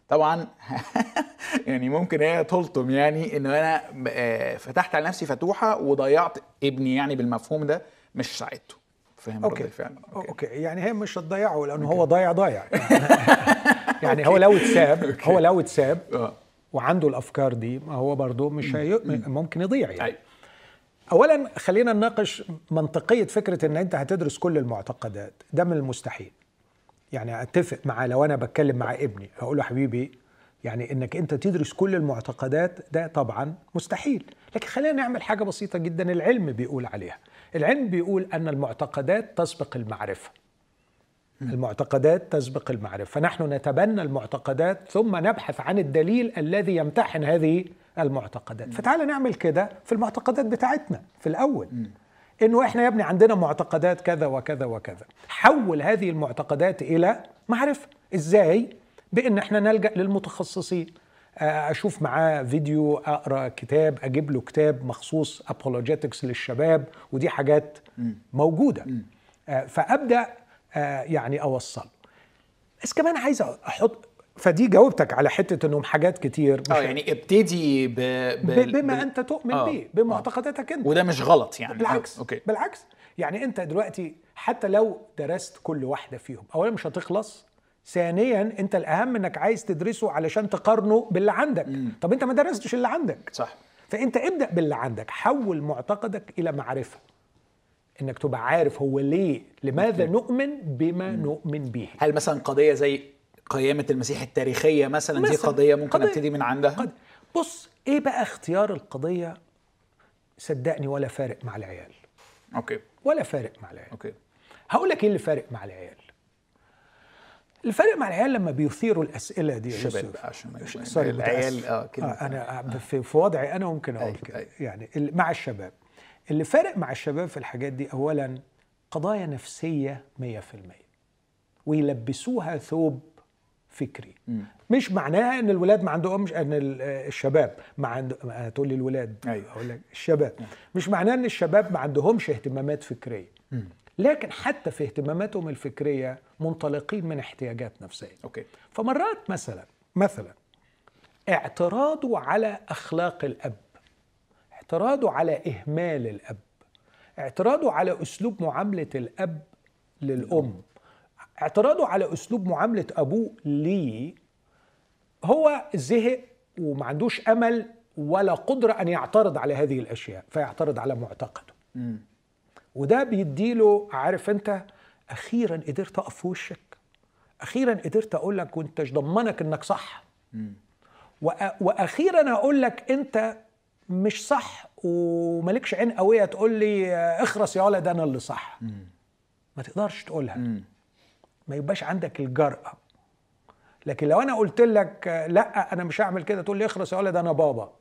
طبعا يعني ممكن هي تلطم يعني ان أنا آه، فتحت على نفسي فتوحة وضيعت ابني يعني بالمفهوم ده مش ساعدته. فاهم رد أوكي الفعل أوكي, أوكي. يعني هي مش هتضيعه لأنه هو ضايع ضايع. يعني هو لو اتساب هو لو اتساب وعنده الأفكار دي ما هو برضه مش هي... ممكن يضيع يعني. أيوة. اولا خلينا نناقش منطقية فكرة إن أنت هتدرس كل المعتقدات. ده من المستحيل. يعني أتفق معاه لو أنا بتكلم مع ابني أقول له حبيبي يعني إنك أنت تدرس كل المعتقدات ده طبعا مستحيل. لكن خلينا نعمل حاجة بسيطة جدا العلم بيقول عليها. العلم بيقول أن المعتقدات تسبق المعرفة. المعتقدات تسبق المعرفة. فنحن نتبنى المعتقدات ثم نبحث عن الدليل الذي يمتحن هذه المعتقدات. فتعال نعمل كده في المعتقدات بتاعتنا في الأول. إنه إحنا يا ابني عندنا معتقدات كذا وكذا وكذا. حول هذه المعتقدات إلى معرفة. إزاي؟ بإن إحنا نلجأ للمتخصصين. أشوف معاه فيديو أقرأ كتاب أجيب له كتاب مخصوص ابولوجيتكس للشباب ودي حاجات موجودة. آه، فأبدأ آه، يعني أوصل. بس كمان عايز أحط فدي جاوبتك على حتة إنهم حاجات كتير مش آه يعني ابتدي ب... ب... بما ب- أنت تؤمن آه، به بمعتقداتك أنت. وده مش غلط يعني. بالعكس آه، أوكي. بالعكس. يعني أنت دلوقتي حتى لو درست كل واحدة فيهم اولا مش هتخلص ثانيا أنت الأهم إنك عايز تدرسه علشان تقارنه باللي عندك. طب أنت ما درستش اللي عندك. صح. فأنت ابدأ باللي عندك. حول معتقدك إلى معرفة. إنك تبقى عارف هو ليه لماذا نؤمن بما نؤمن به. هل مثلا قضية زي قيامة المسيح التاريخية مثلا, دي مثلاً قضية ممكن قضية. أبتدي من عندها؟ قد بص إيه بقى اختيار القضية؟ صدقني ولا فارق مع العيال. أوكي. ولا فارق مع العيال. okay. هقول لك إيه اللي فارق مع العيال. اللي فارق مع العيال لما بيثيروا الأسئلة دي الشباب عشان ما- sorry العيال. آه كده آه أنا في, في وضعي أنا ممكن أقول أيوة، كده. أيوة. يعني مع الشباب. اللي فارق مع الشباب في الحاجات دي اولا قضايا نفسية 100% ويلبسوها ثوب فكري. مش معناها إن الولاد ما عندهمش إن ال- الشباب ما عند هتقول لي الولاد أيوة. أقول لك الشباب. مش معناه إن الشباب ما عندهمش اهتمامات فكرية. لكن حتى في اهتماماتهم الفكرية منطلقين من احتياجات نفسية. okay. فمرات مثلا مثلا اعتراضه على أخلاق الأب اعتراضه على إهمال الأب اعتراضه على أسلوب معاملة الأب للأم اعتراضه على أسلوب معاملة أبوه ليه هو زهق وما عندوش أمل ولا قدرة أن يعترض على هذه الأشياء فيعترض على معتقده. وده بيديله عارف أنت أخيرا قدرت أقف في وشك. أخيرا قدرت أقول لك وأنت ضمنك إنك صح. وأخيرا أقول لك أنت مش صح ومالكش عين قوية تقول لي اخرس يا ولد أنا اللي صح. ما تقدرش تقولها. ما يبقاش عندك الجرأة. لكن لو أنا قلت لك لأ أنا مش هعمل كده تقول لي اخرس يا ولد أنا بابا.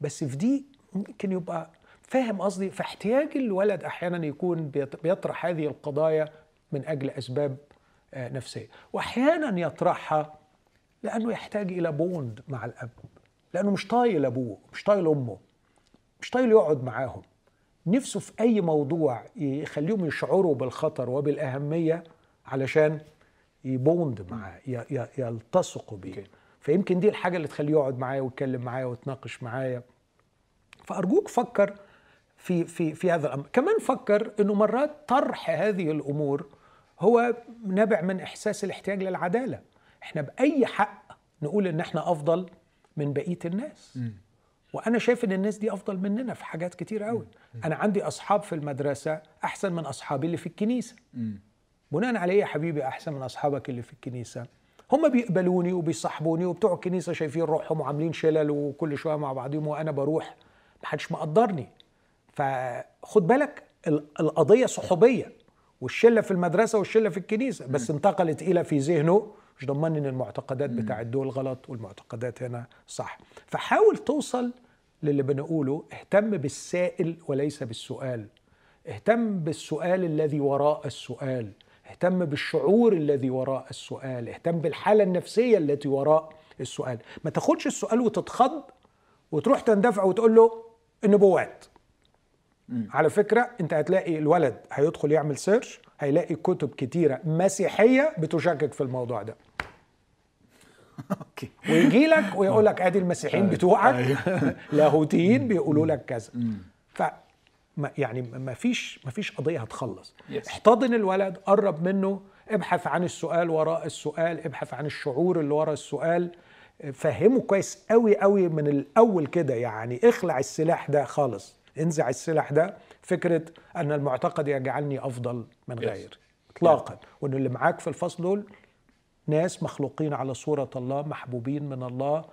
بس في دي ممكن يبقى فاهم قصدي؟ فاحتياج الولد أحيانا يكون بيط- بيطرح هذه القضايا من أجل أسباب آه، نفسية. وأحيانا يطرحها لأنه يحتاج إلى بوند مع الأب. لأنه مش طايل أبوه مش طايل أمه مش طايل يقعد معاهم. نفسه في أي موضوع يخليهم يشعروا بالخطر وبالأهمية علشان يبوند معاه يلتصقوا بيه. فيمكن دي الحاجة اللي تخليه يقعد معايا ويتكلم معايا ويتناقش معايا. فأرجوك فكر في في في هذا الأمر. كمان فكر إنه مرات طرح هذه الأمور هو نابع من إحساس الاحتياج للعدالة. إحنا بأي حق نقول إن إحنا أفضل من بقية الناس. وأنا شايف إن الناس دي أفضل مننا في حاجات كتير قوي أنا عندي أصحاب في المدرسة أحسن من أصحابي اللي في الكنيسة. بناء عليه يا حبيبي أحسن من أصحابك اللي في الكنيسة. هم بيقبلوني وبيصاحبوني وبتوع الكنيسة شايفين روحهم وعاملين شلل وكل شوية مع بعضهم وأنا بروح. محدش مقدرني. فخد بالك ال- القضية صحوبية والشلة في المدرسة والشلة في الكنيسة بس انتقلت إلى في ذهنه مش ضمني إن المعتقدات بتاعت دول غلط والمعتقدات هنا صح. فحاول توصل للي بنقوله اهتم بالسائل وليس بالسؤال. اهتم بالسؤال الذي وراء السؤال. اهتم بالشعور الذي وراء السؤال. اهتم بالحالة النفسية التي وراء السؤال. ما تاخدش السؤال وتتخض وتروح تندفع وتقول له النبوات على فكرة أنت هتلاقي الولد هيدخل يعمل search هيلاقي كتب كتيرة مسيحية بتشكك في الموضوع ده. Okay. ويجي لك ويقول لك أدي المسيحيين بتوعك. أيوه. لاهوتيين بيقولوا لك كذا. ف يعني ما فيش ما فيش قضية هتخلص. Yes. احتضن الولد قرب منه ابحث عن السؤال وراء السؤال ابحث عن الشعور اللي وراء السؤال. فهمه كويس قوي قوي من الأول كده يعني اخلع السلاح ده خالص. انزع السلاح ده فكرة أن المعتقد يجعلني أفضل من. غيري. اطلاقا. وإن اللي معاك في الفصل دول ناس مخلوقين على صورة الله محبوبين من الله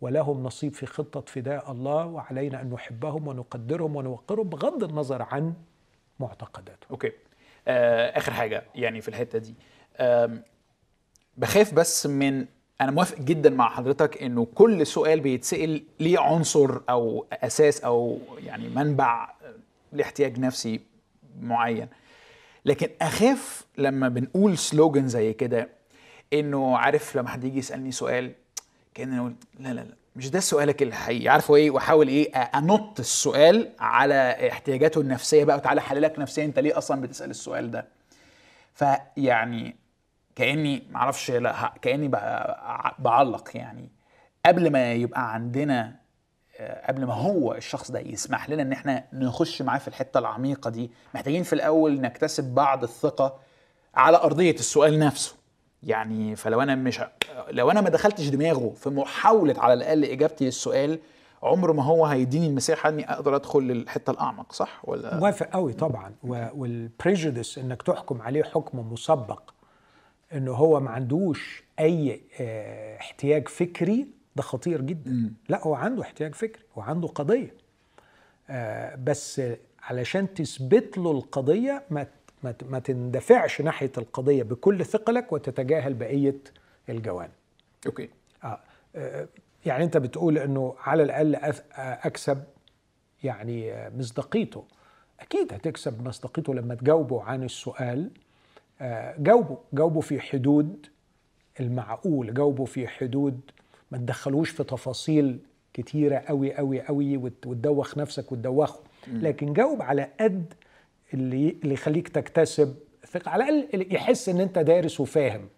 ولهم نصيب في خطة فداء الله وعلينا أن نحبهم ونقدرهم ونوقرهم بغض النظر عن معتقداتهم. Okay. آه آخر حاجة يعني في الحتة دي. بخاف بس من أنا موافق جدا مع حضرتك إنه كل سؤال بيتسأل ليه عنصر أو أساس أو يعني منبع لاحتياج نفسي معين. لكن أخاف لما بنقول slogan زي كده إنه عارف لما حد يجي يسألني سؤال كان نقول لا لا لا مش ده سؤالك الحقيقي. عارف هو إيه؟ وأحاول إيه؟ أنط السؤال على احتياجاته النفسية بقى وتعالى أحللك نفسيا أنت ليه أصلا بتسأل السؤال ده. فيعني كأني معرفش لا كأني بعلق يعني. قبل ما يبقى عندنا آه، قبل ما هو الشخص ده يسمح لنا إن إحنا نخش معاه في الحتة العميقة دي محتاجين في الأول نكتسب بعض الثقة على أرضية السؤال نفسه. يعني فلو أنا مش لو أنا ما دخلتش دماغه في محاولة على الأقل إجابتي للسؤال عمر ما هو هيديني المساحة إني أقدر أدخل للحتة الأعمق صح ولا؟ موافق قوي طبعا. وال prejudice إنك تحكم عليه حكم مسبق انه هو ما عندوش أي آه، احتياج فكري ده خطير جدا. لا هو عنده احتياج فكري وعنده قضية. آه، بس علشان تثبت له القضية ما ما ما تندفعش ناحية القضية بكل ثقلك وتتجاهل بقية الجوانب. Okay. آه. آه، يعني أنت بتقول إنه على الأقل أكسب يعني مصداقيته. أكيد هتكسب مصداقيته لما تجاوبه عن السؤال. جاوبه جاوبه في حدود المعقول جاوبه في حدود ما تدخلوش في تفاصيل كتيرة قوي قوي قوي وت- وتدوخ نفسك وتدوخه. لكن جاوب على قد اللي اللي يخليك تكتسب ثقة على الأقل يحس إن أنت دارس وفاهم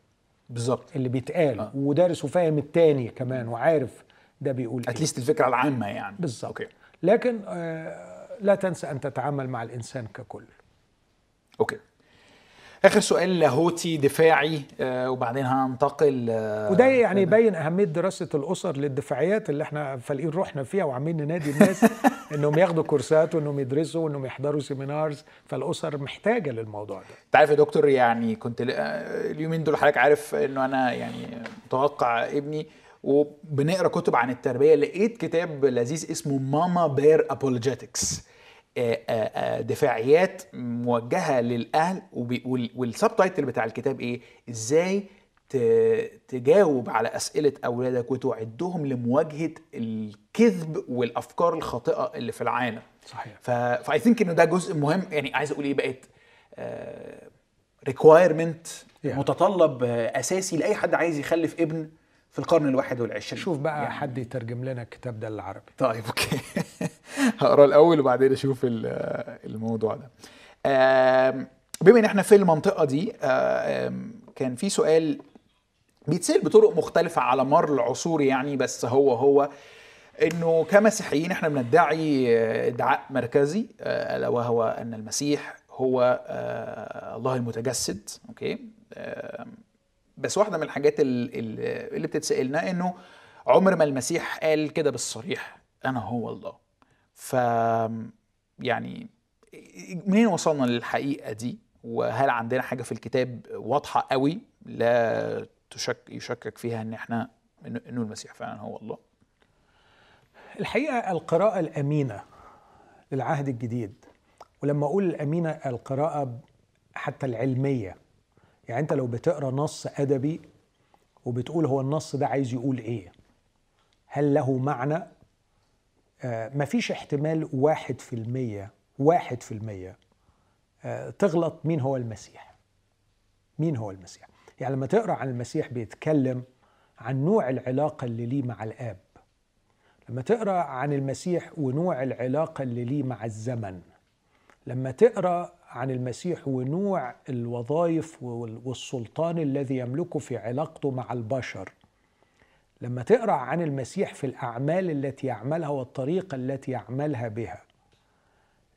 بالظبط. اللي بيتقال آه. ودارس وفاهم التاني كمان وعارف ده بيقول at least الفكرة العامة يعني. بالظبط. لكن آه لا تنسى أن تتعامل مع الإنسان ككل. Okay. آخر سؤال لاهوتي دفاعي آه وبعدين هننتقل آه وده يعني يبين أهمية دراسة الأسر للدفاعيات اللي إحنا فالقين روحنا فيها وعمالين ننادي الناس إنهم ياخدوا كورسات وإنهم يدرسوا وإنهم يحضروا seminars فالأسر محتاجة للموضوع ده. انت عارف يا دكتور يعني كنت آه، اليومين دول حضرتك عارف إنه أنا يعني متوقع ابني وبنقرأ كتب عن التربية لقيت كتاب لذيذ اسمه Mama Bear Apologetics دفاعيات موجهة للأهل وبي- وال- وال subtitle بتاع الكتاب إيه؟ إزاي تجاوب على أسئلة أولادك وتعدهم لمواجهة الكذب والأفكار الخاطئة اللي في العالم. صحيح. ف I think إنه ده جزء مهم. يعني عايز أقول إيه بقت requirement Yeah. متطلب آه، أساسي لأي حد عايز يخلف ابن في القرن الواحد والعشرين. شوف بقى يعني. حد يترجم لنا الكتاب ده للعربي. طيب okay. هقرا الأول وبعدين أشوف ال- الموضوع ده. بما إن إحنا في المنطقة دي كان في سؤال بيتسأل بطرق مختلفة على مر العصور يعني بس هو هو إنه كمسيحيين إحنا بندعي آه، ادعاء مركزي آه، ألا وهو أن المسيح هو آه، الله المتجسد okay؟ بس واحدة من الحاجات ال- ال- اللي بتتسألنا إنه عمر ما المسيح قال كده بالصريح أنا هو الله. ف يعني منين وصلنا للحقيقة دي؟ وهل عندنا حاجة في الكتاب واضحة قوي لا تشك يشكك فيها إن إحنا إنه المسيح فعلا هو الله؟ الحقيقة القراءة الأمينة للعهد الجديد ولما أقول الأمينة القراءة حتى العلمية. يعني أنت لو بتقرأ نص أدبي وبتقول هو النص ده عايز يقول إيه؟ هل له معنى؟ مفيش احتمال واحد في المية واحد في المية آه تغلط مين هو المسيح. مين هو المسيح؟ يعني لما تقرأ عن المسيح بيتكلم عن نوع العلاقة اللي ليه مع الآب. لما تقرأ عن المسيح ونوع العلاقة اللي ليه مع الزمن. لما تقرأ عن المسيح ونوع الوظائف والسلطان الذي يملكه في علاقته مع البشر. لما تقرأ عن المسيح في الأعمال التي يعملها والطريقة التي يعملها بها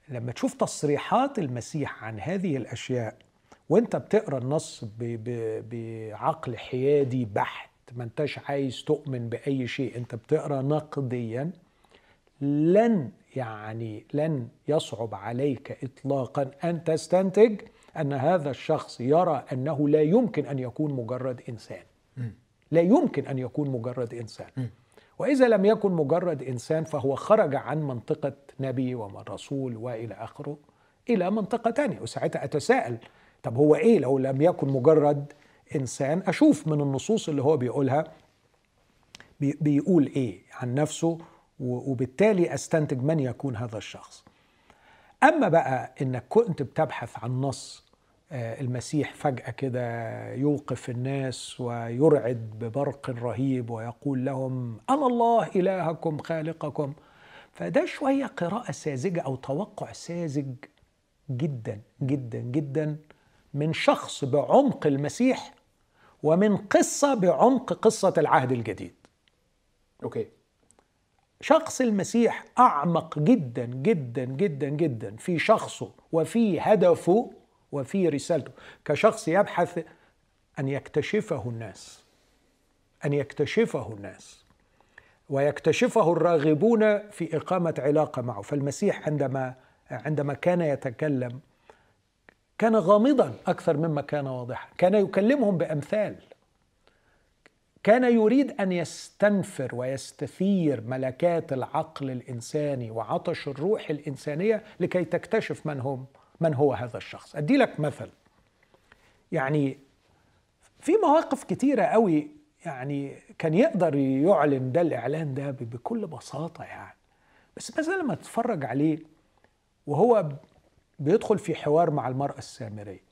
لما تشوف تصريحات المسيح عن هذه الأشياء وأنت بتقرأ النص بعقل حيادي بحت ما أنتش عايز تؤمن بأي شيء أنت بتقرأ نقديا لن يعني لن يصعب عليك اطلاقا أن تستنتج أن هذا الشخص يرى أنه لا يمكن أن يكون مجرد إنسان. لا يمكن أن يكون مجرد إنسان. وإذا لم يكن مجرد إنسان فهو خرج عن منطقة نبي ورسول وإلى آخره إلى منطقة ثانية وساعتها أتساءل طب هو إيه؟ لو لم يكن مجرد إنسان أشوف من النصوص اللي هو بيقولها بيقول إيه عن نفسه وبالتالي أستنتج من يكون هذا الشخص. أما بقى إنك كنت بتبحث عن نص المسيح فجأة كده يوقف الناس ويرعد ببرق رهيب ويقول لهم أنا الله إلهكم خالقكم. فده شوية قراءة ساذجة أو توقع ساذج جدا جدا جدا من شخص بعمق المسيح ومن قصة بعمق قصة العهد الجديد. أوكي. شخص المسيح أعمق جدا جدا جدا جدا في شخصه وفي هدفه وفي رسالته كشخص يبحث أن يكتشفه الناس أن يكتشفه الناس ويكتشفه الراغبون في إقامة علاقة معه. فالمسيح عندما عندما كان يتكلم كان غامضا أكثر مما كان واضحا. كان يكلمهم بأمثال. كان يريد أن يستنفر ويستثير ملكات العقل الإنساني وعطش الروح الإنسانية لكي تكتشف من هم. من هو هذا الشخص؟ أدي لك مثل. يعني في مواقف كتيرة قوي يعني كان يقدر يعلن ده الإعلان ده بكل بساطة يعني. بس مثلا لما تتفرج عليه وهو بيدخل في حوار مع المرأة السامرية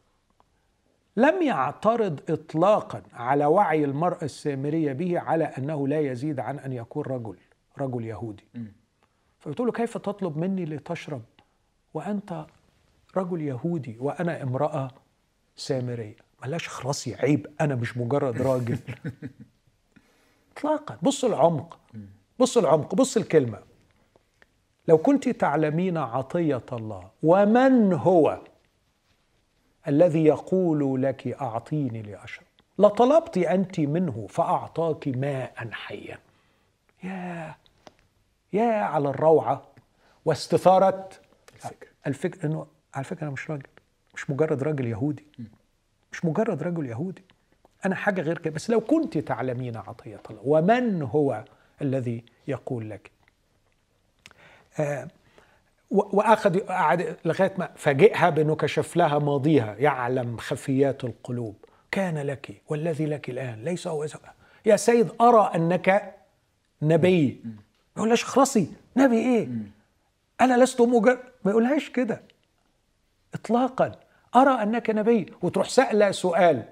لم يعترض اطلاقا على وعي المرأة السامرية به على أنه لا يزيد عن أن يكون رجل رجل يهودي. فبتقول له كيف تطلب مني لتشرب وأنت رجل يهودي وأنا امرأة سامرية. ملاش خلاصي عيب أنا مش مجرد راجل. اطلاقا. بص العمق. بص العمق. بص الكلمة. لو كنت تعلمين عطية الله ومن هو الذي يقول لك أعطيني لأشرب؟ لطلبت أنت منه فأعطاك ماء حيا. يا يا على الروعة واستثارة الفكر. الفكر. إنه على فكرة أنا مش راجل مش مجرد راجل يهودي. مش مجرد رجل يهودي. أنا حاجة غير كده بس لو كنت تعلمين عطية الله ومن هو الذي يقول لك؟ آه وأخذ قعد لغاية ما فاجئها بأنه كشف لها ماضيها. يعلم خفيات القلوب. كان لك والذي لك الآن. ليس هو يا سيد أرى أنك نبي. ما يقولهاش اخلصي نبي إيه؟ أنا لست مجرد ما يقولهاش كده. اطلاقا. أرى أنك نبي وتروح سأله سؤال.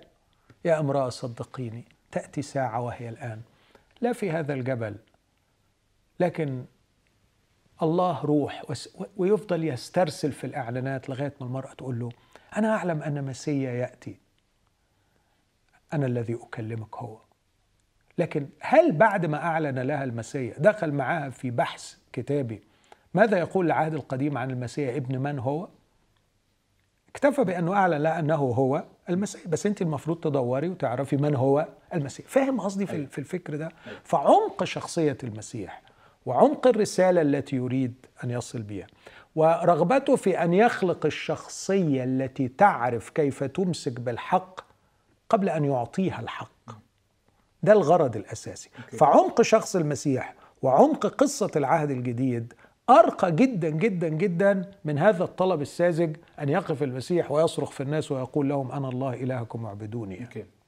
يا امراه صدقيني تأتي ساعة وهي الآن. لا في هذا الجبل. لكن الله روح ويفضل يسترسل في الإعلانات لغاية ما المرأة تقول له أنا أعلم أن مسيا يأتي. أنا الذي أكلمك هو. لكن هل بعد ما أعلن لها المسيا دخل معها في بحث كتابي ماذا يقول العهد القديم عن المسيا ابن من هو؟ اكتفى بأنه أعلن لها أنه هو المسيح. بس أنت المفروض تدوري وتعرفي من هو المسيح. فاهم قصدي في أيوة. الفكر ده. فعمق شخصية المسيح وعمق الرسالة التي يريد أن يصل بها ورغبته في أن يخلق الشخصية التي تعرف كيف تمسك بالحق قبل أن يعطيها الحق. ده الغرض الأساسي. فعمق شخص المسيح وعمق قصة العهد الجديد أرقى جدا جدا جدا من هذا الطلب الساذج أن يقف المسيح ويصرخ في الناس ويقول لهم أنا الله إلهكم اعبدوني okay.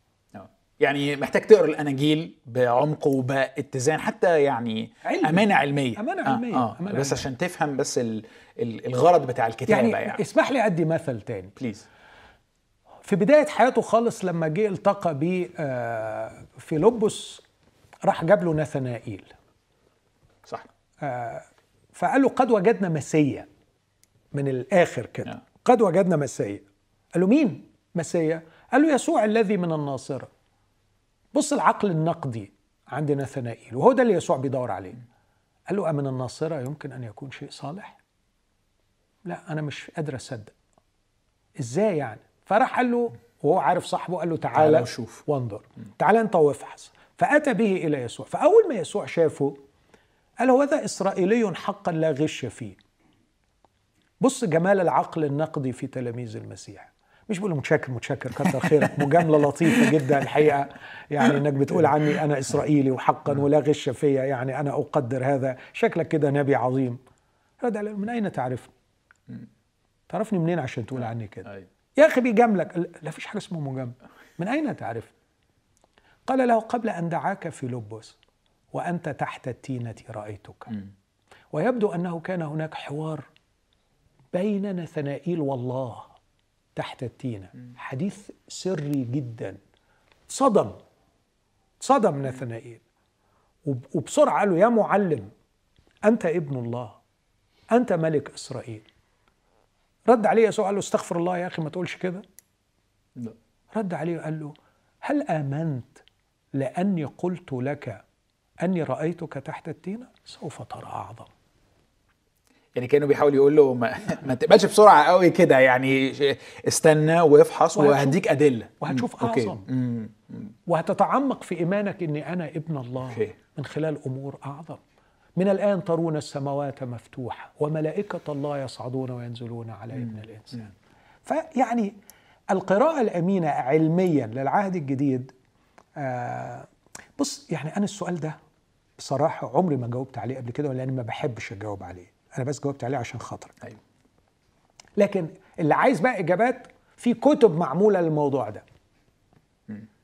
يعني محتاج تقرأ الاناجيل بعمق وباتزان حتى يعني علمي. أمانة علمية أمانة علمية, آه. آه. أمانة بس علمية. عشان تفهم بس ال ال الغرض بتاع الكتابة يعني, يعني اسمح لي أدي مثل تاني بليز في بداية حياته خالص لما جه التقى ب آه، في لبس راح جاب له نثنائيل صح فقال له قد وجدنا مسيا. من الآخر كده. نعم. قد وجدنا مسيا. قال له مين مسيا؟ قال له يسوع الذي من الناصرة. بص العقل النقدي عند نثنائيل وهو ده اللي يسوع بيدور عليه. قال له أمن الناصرة يمكن أن يكون شيء صالح؟ لا أنا مش قادر أصدق. إزاي يعني؟ فراح قال له وهو عارف صاحبه قال له تعالى تعالى وشوف. وانظر. تعالى أنت وافحص. فأتى به إلى يسوع. فأول ما يسوع شافه قال هو ذا إسرائيلي حقا لا غش فيه. بص جمال العقل النقدي في تلاميذ المسيح. مش بقول متشكر متشكر كتر خيرك. مجاملة لطيفة جدا الحقيقة. يعني إنك بتقول عني أنا إسرائيلي وحقا ولا غش فيا يعني أنا أقدر هذا. شكلك كده نبي عظيم. رد عليه من أين تعرفني؟ تعرفني منين عشان تقول عني كده؟ أيوة. يا أخي بيجاملك. لا فيش حاجة اسمها مجاملة. من أين تعرف قال له قبل أن دعاك في لبس وأنت تحت التينة رأيتك. ويبدو أنه كان هناك حوار بين نثنائيل والله تحت التينة. حديث سري جدا. صدم. صدم نثنائيل. وب- وبسرعة قال له يا معلم أنت ابن الله. أنت ملك إسرائيل. رد عليه يسوع قال له استغفر الله يا أخي ما تقولش كده. رد عليه وقال له هل آمنت لأني قلت لك أني رأيتك تحت التينه سوف ترى أعظم يعني كأنه بيحاول يقول له ما, ما تقبلش بسرعة قوي كده يعني استنى وافحص وهديك أدلة وهتشوف مم. أوكي. أعظم. مم. وهتتعمق في إيمانك إني أنا ابن الله أوكي. من خلال أمور أعظم من الآن ترون السماوات مفتوحة وملائكة الله يصعدون وينزلون على ابن الإنسان فيعني القراءة الأمينة علميا للعهد الجديد آه بص يعني أنا السؤال ده بصراحة عمري ما جاوبت عليه قبل كده لاني ما بحبش أجاوب عليه. أنا بس جاوبت عليه عشان خاطرك. أيوه. لكن اللي عايز بقى إجابات في كتب معمولة للموضوع ده.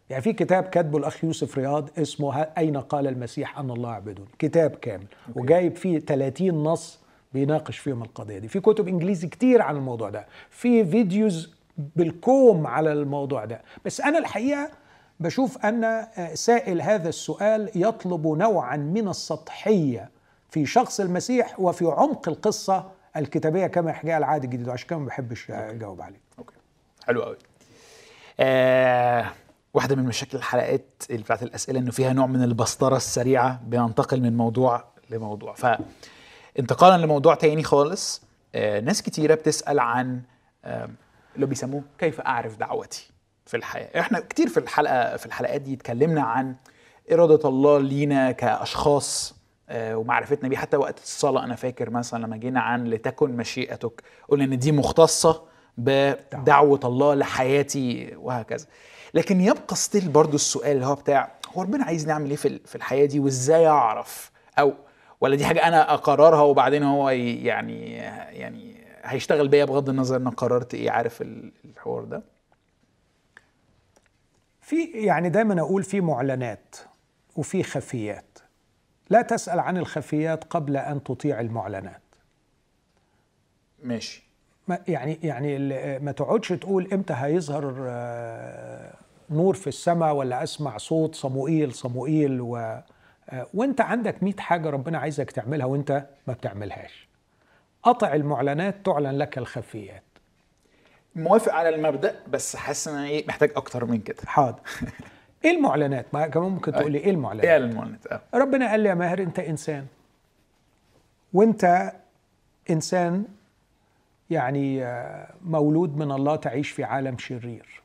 يعني في كتاب كاتبه الأخ يوسف رياض اسمه أين قال المسيح أن الله يعبدون كتاب كامل. وجايب فيه 30 نص بيناقش فيهم القضية دي. في كتب إنجليزي كتير عن الموضوع ده. في فيديوز بالكوم على الموضوع ده. بس أنا الحقيقة بشوف أن آه، سائل هذا السؤال يطلب نوعا من السطحية في شخص المسيح وفي عمق القصة الكتابية كما يحكيها العهد الجديد وعشان كده ما بحبش أجاوب عليه. أوكي. حلو قوي آه واحدة من مشاكل الحلقات اللي بتاعت الأسئلة إنه فيها نوع من البسطرة السريعة بننتقل من موضوع لموضوع. فانتقالا لموضوع تاني خالص آه ناس كتيرة بتسأل عن آه اللي بيسموه كيف أعرف دعوتي؟ في الحياة. إحنا كتير في الحلقة في الحلقات دي اتكلمنا عن إرادة الله لينا كأشخاص آه، ومعرفتنا بيه. حتى وقت الصلاة أنا فاكر مثلا لما جينا عن لتكن مشيئتك قلنا إن دي مختصة بدعوة الله لحياتي وهكذا. لكن يبقى ستيل برضو السؤال اللي هو بتاع هو ربنا عايز نعمل إيه في ال- في الحياة دي؟ وإزاي أعرف؟ أو ولا دي حاجة أنا أقررها وبعدين هو يعني يعني هيشتغل بيا بغض النظر أنا قررت إيه؟ عارف ال- الحوار ده؟ في يعني دايما أقول في معلنات وفي خفيات. لا تسأل عن الخفيات قبل أن تطيع المعلنات. ماشي. ما يعني يعني ما تقعدش تقول إمتى هيظهر آه، نور في السماء ولا أسمع صوت صموئيل صموئيل و آه، وإنت عندك 100 حاجة ربنا عايزك تعملها وإنت ما بتعملهاش. قطع المعلنات تعلن لك الخفيات. موافق على المبدأ بس حاسس إن أنا إيه محتاج أكتر من كده. حاضر. إيه المعلنات؟ ما كمان ممكن تقول لي إيه المعلنات؟ إيه المعلنات؟ آه. ربنا قال لي يا ماهر أنت إنسان. وأنت إنسان يعني آه، مولود من الله تعيش في عالم شرير.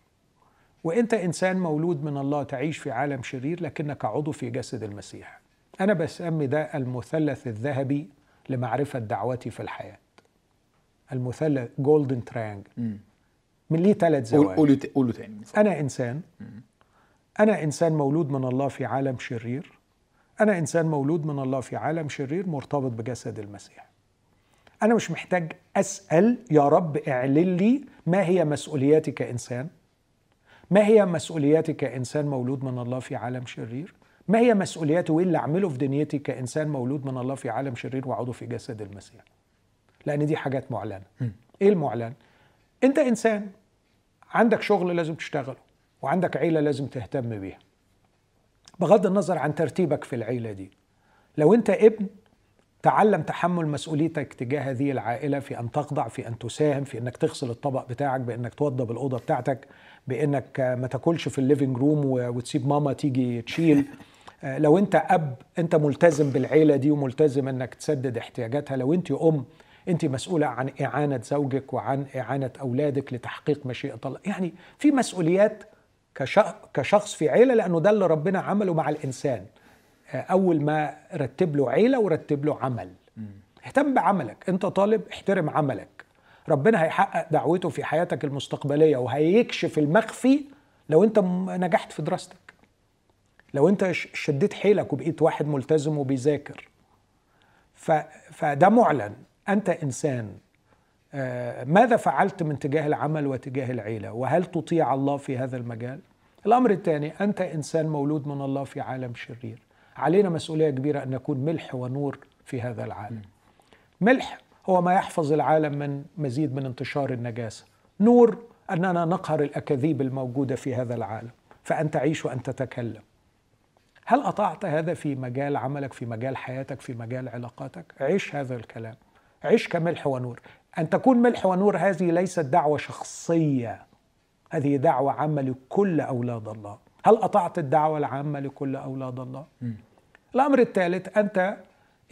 وأنت إنسان مولود من الله تعيش في عالم شرير لكنك عضو في جسد المسيح. أنا بسمي ده المثلث الذهبي لمعرفة دعوتي في الحياة. المثلث golden triangle من ليه ثلاث قول- زوايا؟ قولوا ت- قولوا تاني. أنا إنسان. أنا إنسان مولود من الله في عالم شرير. أنا إنسان مولود من الله في عالم شرير مرتبط بجسد المسيح. أنا مش محتاج أسأل يا رب اعلن لي ما هي مسؤولياتي كإنسان ما هي مسؤولياتي كإنسان مولود من الله في عالم شرير؟ ما هي مسؤولياتي وإيه اللي أعمله في دنيتي كإنسان مولود من الله في عالم شرير وعضو في جسد المسيح؟ لأن دي حاجات معلنة. إيه المعلن؟ أنت إنسان. عندك شغل لازم تشتغله وعندك عيلة لازم تهتم بيها. بغض النظر عن ترتيبك في العيلة دي لو انت ابن تعلم تحمل مسؤوليتك تجاه هذه العائلة في أن تخضع في أن تساهم في أنك تغسل الطبق بتاعك بأنك توضب الأوضة بتاعتك بأنك ما تاكلش في ال living room وتسيب ماما تيجي تشيل. آه، لو انت أب انت ملتزم بالعيلة دي وملتزم إنك تسدد احتياجاتها. لو انت أم انت مسؤولة عن إعانة زوجك وعن إعانة أولادك لتحقيق مشيئة الله. يعني في مسؤوليات كشخص في عيلة لأنه ده اللي ربنا عمله مع الإنسان. آه، أول ما رتب له عيلة ورتب له عمل. اهتم بعملك. انت طالب احترم عملك. ربنا هيحقق دعوته في حياتك المستقبلية وهيكشف المخفي لو انت نجحت في دراستك. لو انت شديت حيلك وبقيت واحد ملتزم وبيذاكر. فده معلن. أنت إنسان آه، ماذا فعلت من تجاه العمل وتجاه العيلة؟ وهل تطيع الله في هذا المجال؟ الأمر الثاني أنت إنسان مولود من الله في عالم شرير. علينا مسؤولية كبيرة أن نكون ملح ونور في هذا العالم. ملح هو ما يحفظ العالم من مزيد من انتشار النجاسة. نور أننا نقهر الأكاذيب الموجودة في هذا العالم. فان تعيش وأن تتكلم. هل أطعت هذا في مجال عملك في مجال حياتك في مجال علاقاتك؟ عيش هذا الكلام. عيش كملح ونور. أن تكون ملح ونور هذه ليست دعوة شخصية. هذه دعوة عامة لكل أولاد الله. هل أطعت الدعوة العامة لكل أولاد الله؟ م. الأمر الثالث أنت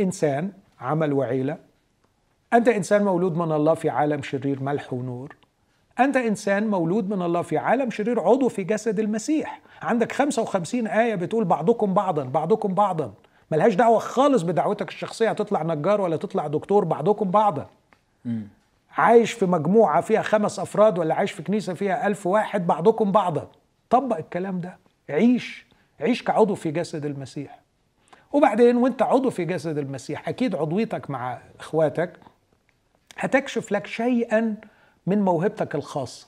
إنسان عمل وعيلة. أنت إنسان مولود من الله في عالم شرير ملح ونور. أنت إنسان مولود من الله في عالم شرير عضو في جسد المسيح. عندك 55 آية بتقول بعضكم بعضا بعضكم بعضا. ملهاش دعوة خالص بدعوتك الشخصية هتطلع نجار ولا تطلع دكتور بعضكم بعضا عايش في مجموعة فيها خمس أفراد ولا عايش في كنيسة فيها ألف واحد بعضكم بعضا طبق الكلام ده. عيش. عيش كعضو في جسد المسيح. وبعدين وانت عضو في جسد المسيح أكيد عضويتك مع إخواتك هتكشف لك شيئا من موهبتك الخاصة.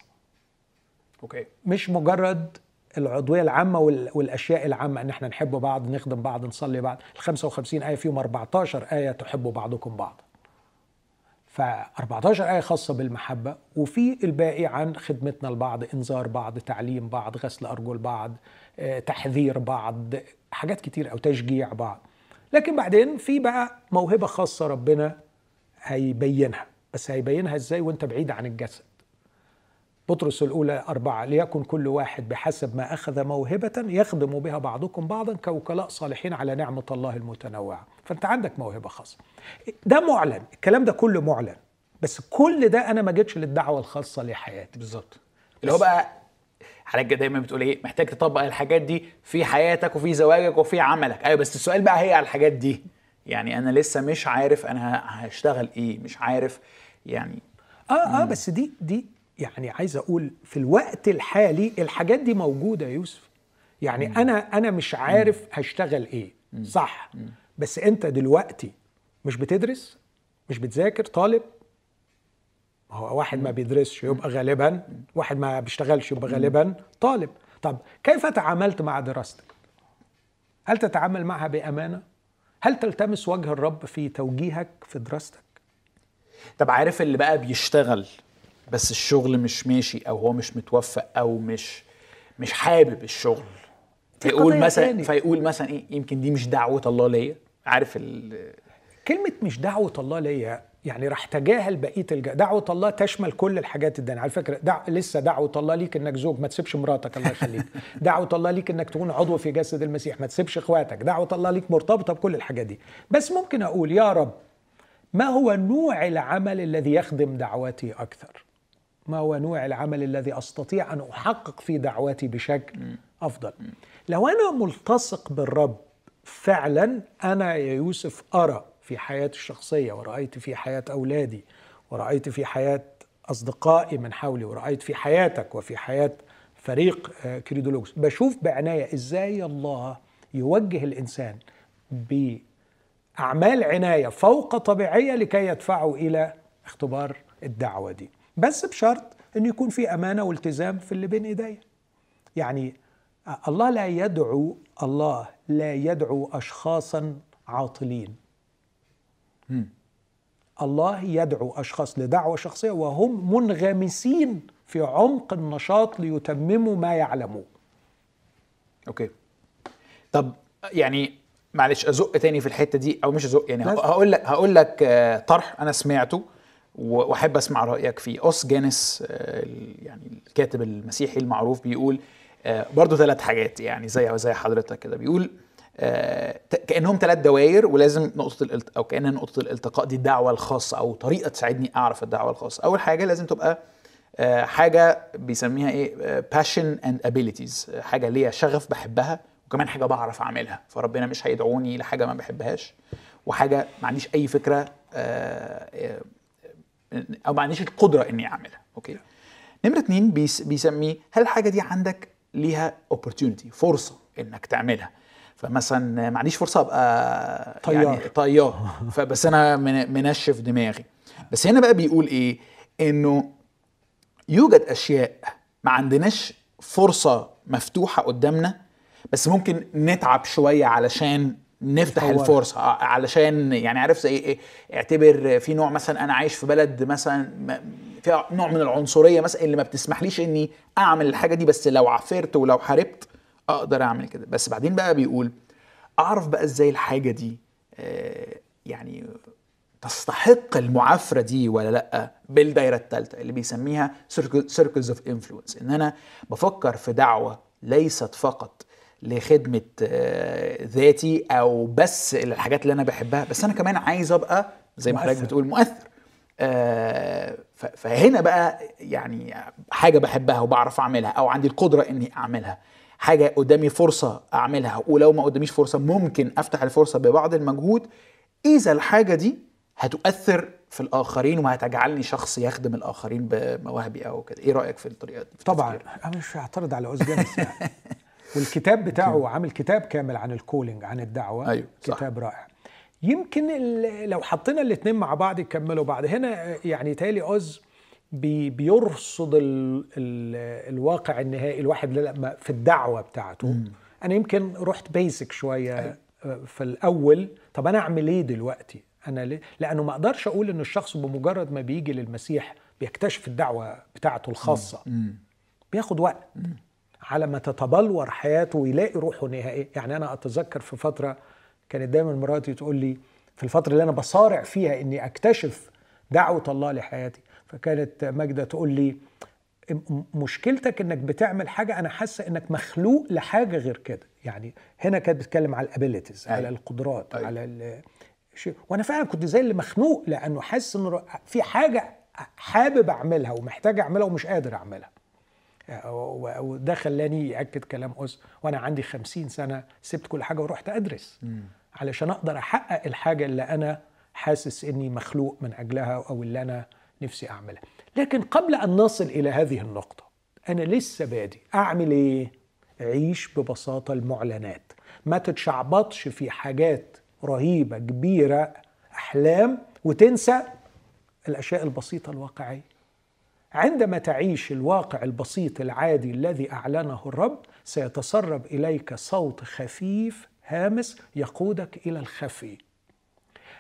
أوكي. مش مجرد العضوية العامة والأشياء العامة إن إحنا نحب بعض نخدم بعض نصلي بعض. ال 55 آية فيهم 14 آية تحبوا بعضكم بعض. ف 14 آية خاصة بالمحبة وفي الباقي عن خدمتنا لبعض إنذار بعض تعليم بعض غسل أرجل بعض آه، تحذير بعض حاجات كتير أو تشجيع بعض. لكن بعدين في بقى موهبة خاصة ربنا هيبينها. بس هيبينها إزاي وأنت بعيد عن الجسد؟ بطرس الأولى أربعة ليكن كل واحد بحسب ما أخذ موهبة يخدم بها بعضكم بعضا كوكلاء صالحين على نعمة الله المتنوعة. فأنت عندك موهبة خاصة. ده معلن الكلام ده كله معلن بس كل ده أنا ما جيتش للدعوة الخاصة لحياتي. بالظبط. اللي هو بقى حضرتك دايما بتقول إيه؟ محتاج تطبق الحاجات دي في حياتك وفي زواجك وفي عملك. أيوه بس السؤال بقى هي على الحاجات دي. يعني أنا لسه مش عارف أنا هشتغل إيه مش عارف يعني. آه آه بس دي دي يعني عايز أقول في الوقت الحالي الحاجات دي موجودة يا يوسف. يعني مم. أنا أنا مش عارف مم. هشتغل إيه. مم. صح. مم. بس أنت دلوقتي مش بتدرس؟ مش بتذاكر؟ طالب؟ هو واحد ما بيدرسش يبقى غالبا. واحد ما بيشتغلش يبقى غالبا. طالب. طب كيف تعاملت مع دراستك؟ هل تتعامل معها بأمانة؟ هل تلتمس وجه الرب في توجيهك في دراستك؟ طب عارف اللي بقى بيشتغل بس الشغل مش ماشي أو هو مش متوفق أو مش مش حابب الشغل. فيقول مثلا تاني. فيقول مثلا إيه يمكن دي مش دعوة الله ليا. عارف ال كلمة مش دعوة الله ليا يعني راح تجاهل بقية الج... دعوة الله تشمل كل الحاجات الدنيا على فكرة دع... لسه دعوة الله ليك إنك زوج ما تسيبش مراتك الله يخليك. دعوة الله ليك إنك تكون عضو في جسد المسيح ما تسيبش إخواتك. دعوة الله ليك مرتبطة بكل الحاجات دي. بس ممكن أقول يا رب ما هو نوع العمل الذي يخدم دعوتي أكثر؟ ما هو نوع العمل الذي أستطيع أن أحقق فيه دعوتي بشكل أفضل. لو أنا ملتصق بالرب فعلا أنا يا يوسف أرى في حياتي الشخصية ورأيت في حياة أولادي ورأيت في حياة أصدقائي من حولي ورأيت في حياتك وفي حياة فريق آه، كريدولوجس بشوف بعناية إزاي الله يوجه الإنسان ب أعمال عناية فوق طبيعية لكي يدفعوا إلى اختبار الدعوة دي. بس بشرط أن يكون في أمانة والتزام في اللي بين إيديا. يعني الله لا يدعو الله لا يدعو أشخاصا عاطلين. الله يدعو أشخاص لدعوة شخصية وهم منغمسين في عمق النشاط ليتمموا ما يعلموه. أوكي. طب يعني معلش أزق تاني في الحتة دي أو مش أزق يعني لازم. هقول لك هقول لك آه، طرح أنا سمعته. وأحب أسمع رأيك فيه أوس جانس آه، يعني الكاتب المسيحي المعروف بيقول آه، برضو ثلاث حاجات يعني زي زي حضرتك كده. بيقول آه، كأنهم ثلاث دوائر ولازم نقطة الالت... أو كأن نقطة الالتقاء دي الدعوة الخاصة أو طريقة تساعدني أعرف الدعوة الخاصة. أول حاجة لازم تبقى حاجة بيسميها إيه passion and abilities حاجة ليا شغف بحبها وكمان حاجة بعرف أعملها. فربنا مش هيدعوني لحاجة ما بحبهاش. وحاجة ما عنديش أي فكرة أو ما عنديش القدرة إني أعملها. Okay؟ نمرة اتنين بيس بيسميه هل الحاجة دي عندك ليها opportunity فرصة إنك تعملها؟ فمثلا ما عنديش فرصة أبقى طيار. يعني طيار فبس أنا من- منشف دماغي. بس هنا بقى بيقول إيه؟ إنه يوجد أشياء ما عندناش فرصة مفتوحة قدامنا بس ممكن نتعب شوية علشان نفتح. الفرصة. ع- علشان يعني عارف زي إيه اعتبر في نوع مثلا أنا عايش في بلد مثلا فيها نوع من العنصرية مثلا اللي ما بتسمحليش إني أعمل الحاجة دي بس لو عافرت ولو حاربت أقدر أعمل كده. بس بعدين بقى بيقول أعرف بقى إزاي الحاجة دي آه، يعني تستحق المعافرة دي ولا لأ؟ بالدايرة الثالثه اللي بيسميها circles of influence إن أنا بفكر في دعوة ليست فقط لخدمة آه، ذاتي أو بس الحاجات اللي أنا بحبها. بس أنا كمان عايز أبقى زي ما حضرتك. بتقول مؤثر. آه، فهنا بقى يعني حاجة بحبها وبعرف أعملها أو عندي القدرة إني أعملها. حاجة قدامي فرصة أعملها ولو ما قداميش فرصة ممكن أفتح الفرصة ببعض المجهود. إذا الحاجة دي هتؤثر في الآخرين وهتجعلني شخص يخدم الآخرين بمواهبي أو كده. إيه رأيك في الطريقة دي؟ طبعا؟ أنا مش هعترض على Os Guinness يعني. والكتاب بتاعه عامل كتاب كامل عن ال calling عن الدعوة. أيوة، صح. كتاب رائع. يمكن لو حطينا الاثنين مع بعض يكملوا بعض. هنا يعني تالي Os بي بيرصد ال ال الواقع النهائي الواحد لما في الدعوة بتاعته. أنا يمكن رحت بيسك شوية في الأول. طب أنا أعمل إيه دلوقتي؟ أنا ليه؟ لأنه ما أقدرش أقول إن الشخص بمجرد ما بيجي للمسيح بيكتشف الدعوة بتاعته الخاصة. بياخد وقت. على ما تتبلور حياته ويلاقي روحه النهائيه يعني أنا أتذكر في فترة كانت دايما مراتي تقول لي في الفترة اللي أنا بصارع فيها إني أكتشف دعوة الله لحياتي فكانت ماجدة تقول لي مشكلتك إنك بتعمل حاجة أنا حاسة إنك مخلوق لحاجة غير كده يعني هنا كانت بتتكلم على ال abilities أيوة. على القدرات أيوة. على ال- شيء وأنا فعلا كنت زي اللي مخنوق لأنه حاسس إنه في حاجة حابب أعملها ومحتاج أعملها ومش قادر أعملها وده خلاني يأكد كلام Os وأنا عندي خمسين سنة سبت كل حاجة ورحت أدرس. علشان أقدر أحقق الحاجة اللي أنا حاسس إني مخلوق من أجلها أو اللي أنا نفسي أعملها. لكن قبل أن نصل إلى هذه النقطة أنا لسه بادي أعمل إيه؟ عيش ببساطة المعلنات. ما تتشعبطش في حاجات رهيبة كبيرة أحلام وتنسى الأشياء البسيطة الواقعية. عندما تعيش الواقع البسيط العادي الذي أعلنه الرب سيتسرب إليك صوت خفيف هامس يقودك إلى الخفي.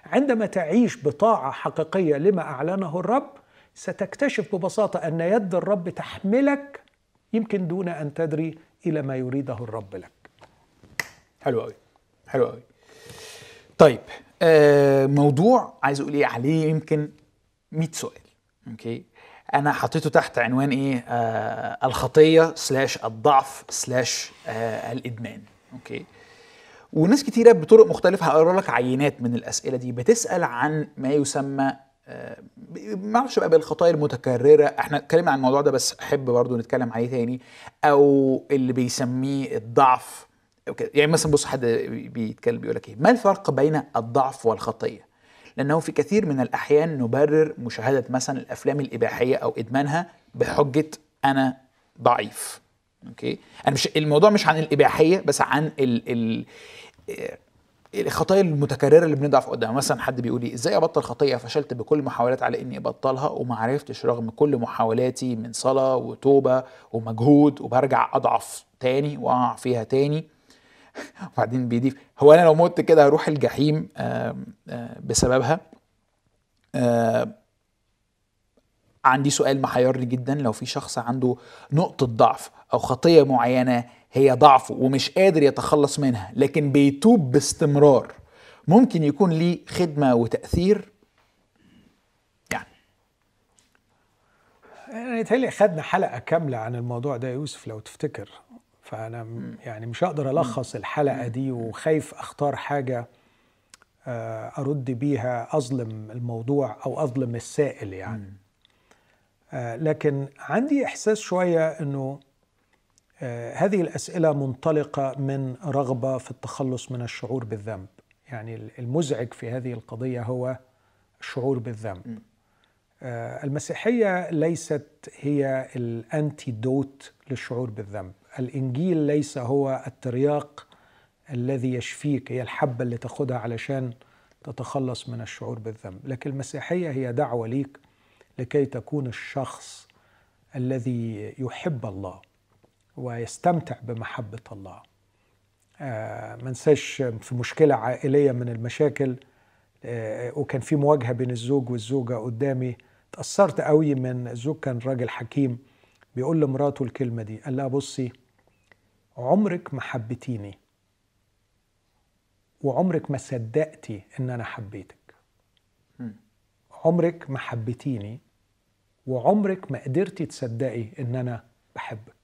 عندما تعيش بطاعة حقيقية لما أعلنه الرب ستكتشف ببساطة أن يد الرب تحملك يمكن دون أن تدري إلى ما يريده الرب لك. حلو قوي حلو قوي طيب آه موضوع عايز أقول إيه عليه يمكن 100 سؤال أوكي؟ أنا حطيته تحت عنوان إيه؟ آه الخطية slash الضعف slash آه الإدمان. okay؟ وناس كتيرة بطرق مختلفة هقرأ لك عينات من الأسئلة دي. بتسأل عن ما يسمى آه، ما أعرفش بقى بالخطايا المتكررة. إحنا اتكلمنا عن الموضوع ده بس أحب برضو نتكلم عليه تاني. أو اللي بيسميه الضعف. يعني مثلا بص حد بيتكلم بيقول لك إيه؟ ما الفرق بين الضعف والخطية؟ لأنه في كثير من الأحيان نبرر مشاهدة مثلا الأفلام الإباحية أو إدمانها بحجة أنا ضعيف. أوكي؟ أنا مش الموضوع مش عن الإباحية بس عن ال ال الخطايا المتكررة اللي بنضعف قدامها. مثلا حد بيقول لي إزاي أبطل خطية؟ فشلت بكل محاولات على إني أبطلها وما عرفتش رغم كل محاولاتي من صلاة وتوبة ومجهود وبرجع أضعف تاني وأقع فيها تاني. وبعدين بيضيف. هو أنا لو مت كده هروح الجحيم آم، بسببها. آم، عندي سؤال محيرني جدا. لو في شخص عنده نقطة ضعف أو خطية معينة هي ضعفه ومش قادر يتخلص منها لكن بيتوب باستمرار ممكن يكون ليه خدمة وتأثير؟ يعني. يعني يتهيألي خدنا حلقة كاملة عن الموضوع ده يا يوسف لو تفتكر. فأنا م- يعني مش هقدر ألخص الحلقة دي وخايف أختار حاجة آه، أرد بيها أظلم الموضوع أو أظلم السائل يعني. آه، لكن عندي إحساس شوية أنه آه، هذه الأسئلة منطلقة من رغبة في التخلص من الشعور بالذنب. يعني المزعج في هذه القضية هو الشعور بالذنب. المسيحية ليست هي الأنتيدوت للشعور بالذنب. الإنجيل ليس هو الترياق الذي يشفيك هي الحبة اللي تاخدها علشان تتخلص من الشعور بالذنب. لكن المسيحية هي دعوة ليك لكي تكون الشخص الذي يحب الله ويستمتع بمحبة الله. آه، ما في مشكلة عائلية من المشاكل آه، وكان في مواجهة بين الزوج والزوجة قدامي. تأثرت قوي من الزوج كان راجل حكيم بيقول لمراته الكلمة دي قال لها بصي عمرك ما حبتيني وعمرك ما صدقتي إن أنا حبيتك. عمرك ما حبتيني وعمرك ما قدرتي تصدقي إن أنا بحبك.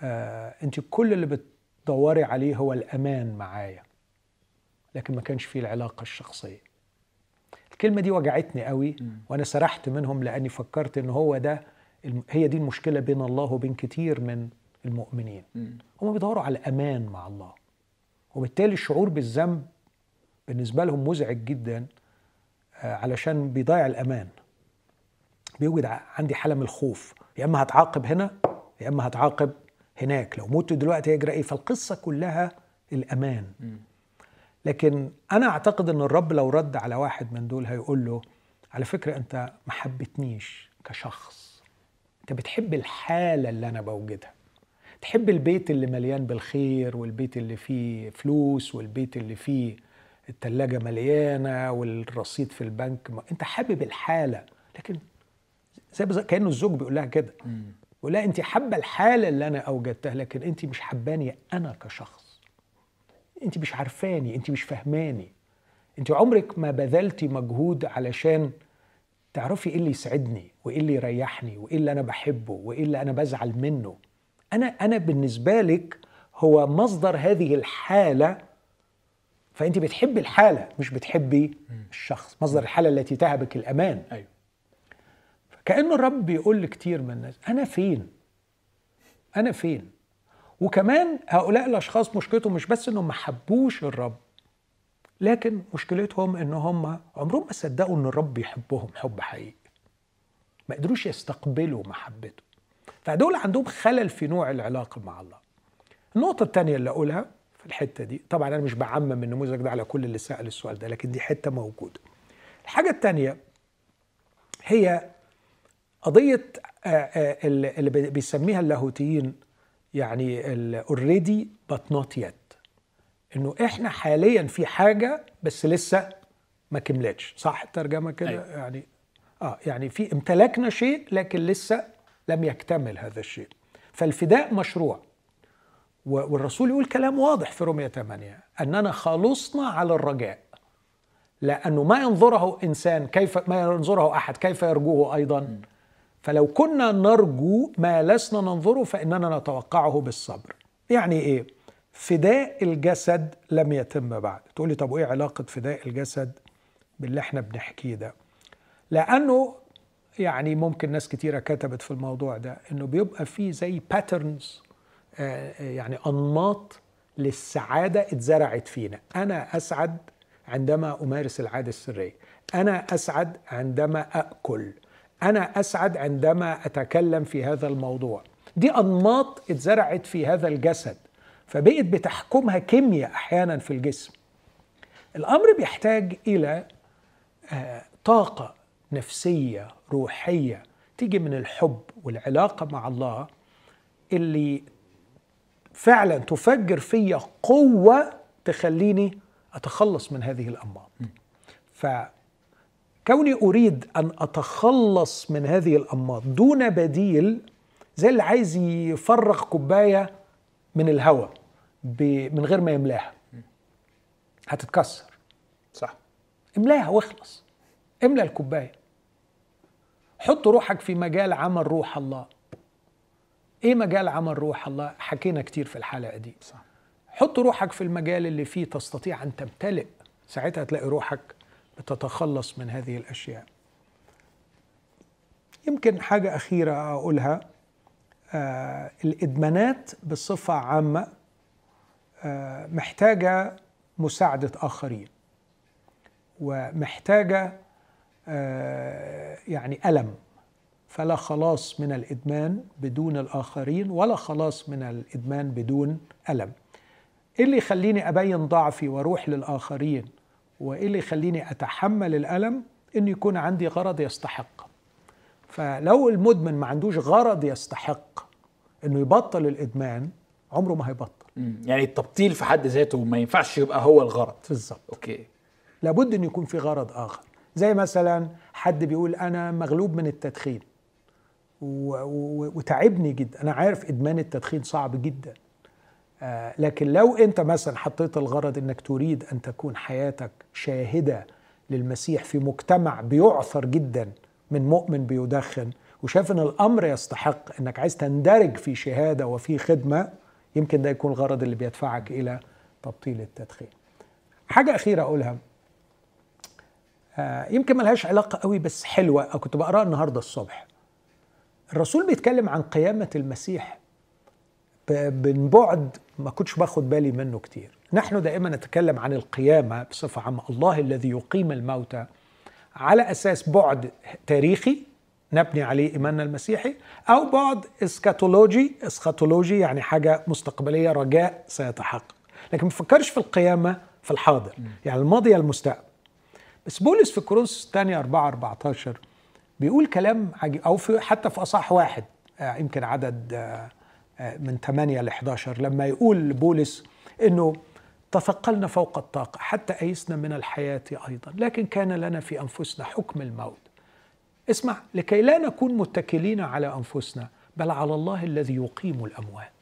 آه أنت كل اللي بتدوري عليه هو الأمان معايا. لكن ما كانش فيه العلاقة الشخصية. الكلمة دي وجعتني قوي وأنا سرحت منهم لأني فكرت إن هو ده هي دي المشكلة بين الله وبين كتير من المؤمنين. هم بيدوروا على الامان مع الله. وبالتالي الشعور بالذنب بالنسبة لهم مزعج جدا آه، علشان بيضيع الأمان. بيوجد عندي حالة من الخوف. يا إما هتعاقب هنا يا إما هتعاقب هناك. لو مت دلوقتي هيجرى إيه؟ فالقصة كلها الأمان. لكن أنا أعتقد إن الرب لو رد على واحد من دول هيقول له على فكرة أنت ما حبتنيش كشخص. أنت بتحب الحالة اللي أنا بوجدها. تحب البيت اللي مليان بالخير والبيت اللي فيه فلوس والبيت اللي فيه التلاجة مليانة والرصيد في البنك؟ ما- انت حابب الحالة. لكن زي كأنه الزوج بيقول لها كده. بيقول لها انت حابة الحالة اللي أنا أوجدتها لكن انت مش حباني أنا كشخص. انت مش عارفاني انت مش فهماني انت عمرك ما بذلتي مجهود علشان تعرفي إيه اللي يسعدني وإيه اللي يريحني وإيه اللي أنا بحبه وإيه اللي أنا بزعل منه. أنا أنا بالنسبة لك هو مصدر هذه الحالة فأنت بتحبي الحالة مش بتحبي الشخص مصدر الحالة التي تهبك الأمان. أيوه. كأن الرب بيقول لكتير من الناس أنا فين؟ أنا فين؟ وكمان هؤلاء الأشخاص مشكلتهم مش بس إنهم ما حبوش الرب لكن مشكلتهم إن هم عمرهم ما صدقوا إن الرب يحبهم حب حقيقي. ما قدروش يستقبلوا محبته. فدول عندهم خلل في نوع العلاقة مع الله. النقطة الثانية اللي أقولها في الحتة دي طبعا أنا مش بعمم النموذج ده على كل اللي سأل السؤال ده لكن دي حتة موجودة. الحاجة الثانية هي قضية آه، آه، اللي اللي بي- بيسميها اللاهوتيين يعني already but not yet إنه إحنا حاليا في حاجة بس لسه ما كملتش. صح الترجمة كده؟ أيوة. يعني آه يعني في امتلكنا شيء لكن لسه لم يكتمل هذا الشيء. فالفداء مشروع. والرسول يقول كلام واضح في رومية 8 أننا خلصنا على الرجاء. لأنه ما ينظره إنسان كيف ما ينظره أحد كيف يرجوه أيضا. فلو كنا نرجو ما لسنا ننظره فإننا نتوقعه بالصبر. يعني إيه؟ فداء الجسد لم يتم بعد. تقولي طب وإيه علاقة فداء الجسد باللي إحنا بنحكيه ده؟ لأنه يعني ممكن ناس كتيرة كتبت في الموضوع ده إنه بيبقى فيه زي باترنز يعني أنماط للسعادة اتزرعت فينا. أنا أسعد عندما أمارس العادة السرية. أنا أسعد عندما أأكل أنا أسعد عندما أتكلم في هذا الموضوع. دي أنماط اتزرعت في هذا الجسد فبقت بتحكمها كيمياء أحيانا في الجسم. الأمر بيحتاج إلى آه، طاقة نفسية روحية تيجي من الحب والعلاقة مع الله اللي فعلا تفجر فيا قوة تخليني أتخلص من هذه الأنماط كوني أريد أن أتخلص من هذه الانماط دون بديل زي اللي عايز يفرغ كوباية من الهواء من غير ما يملاها. هتتكسر. صح. املاها واخلص. املى الكوباية. حط روحك في مجال عمل روح الله. إيه مجال عمل روح الله؟ حكينا كتير في الحلقة دي. صح. حط روحك في المجال اللي فيه تستطيع أن تمتلئ. ساعتها تلاقي روحك بتتخلص من هذه الأشياء. يمكن حاجة أخيرة أقولها. آه الإدمانات بصفة عامة آه محتاجة مساعدة آخرين ومحتاجة يعني ألم. فلا خلاص من الإدمان بدون الآخرين ولا خلاص من الإدمان بدون ألم. إيه اللي يخليني أبين ضعفي وأروح للآخرين؟ وإيه اللي يخليني أتحمل الألم؟ إن يكون عندي غرض يستحق. فلو المدمن ما عندوش غرض يستحق إنه يبطل الإدمان عمره ما هيبطل. يعني التبطيل في حد ذاته ما ينفعش يبقى هو الغرض. بالظبط. أوكي. لابد إن يكون في غرض آخر. زي مثلا حد بيقول أنا مغلوب من التدخين وتعبني جدا. أنا عارف إدمان التدخين صعب جدا. آه لكن لو أنت مثلا حطيت الغرض إنك تريد أن تكون حياتك شاهدة للمسيح في مجتمع بيعثر جدا من مؤمن بيدخن وشايف إن الأمر يستحق إنك عايز تندرج في شهادة وفي خدمة يمكن ده يكون الغرض اللي بيدفعك إلى تبطيل التدخين. حاجة أخيرة أقولها. يمكن ملهاش علاقة قوي بس حلوة. أو كنت بقرأها النهارده الصبح. الرسول بيتكلم عن قيامة المسيح من بعد ما كنتش باخد بالي منه كتير. نحن دائما نتكلم عن القيامة بصفة عامة. الله الذي يقيم الموتى على أساس بعد تاريخي نبني عليه إيماننا المسيحي أو بعد eschatology. eschatology يعني حاجة مستقبلية رجاء سيتحقق. لكن ما في القيامة في الحاضر. يعني الماضي المستقبل. بس بولس في كورنثوس الثانية 4 14 بيقول كلام عجيب أو في حتى في أصحاح واحد آه، يمكن عدد آه، آه، من 8 ل 11 لما يقول بولس إنه تثقلنا فوق الطاقة حتى أيسنا من الحياة أيضا لكن كان لنا في أنفسنا حكم الموت. اسمع لكي لا نكون متكلين على أنفسنا بل على الله الذي يقيم الأموات.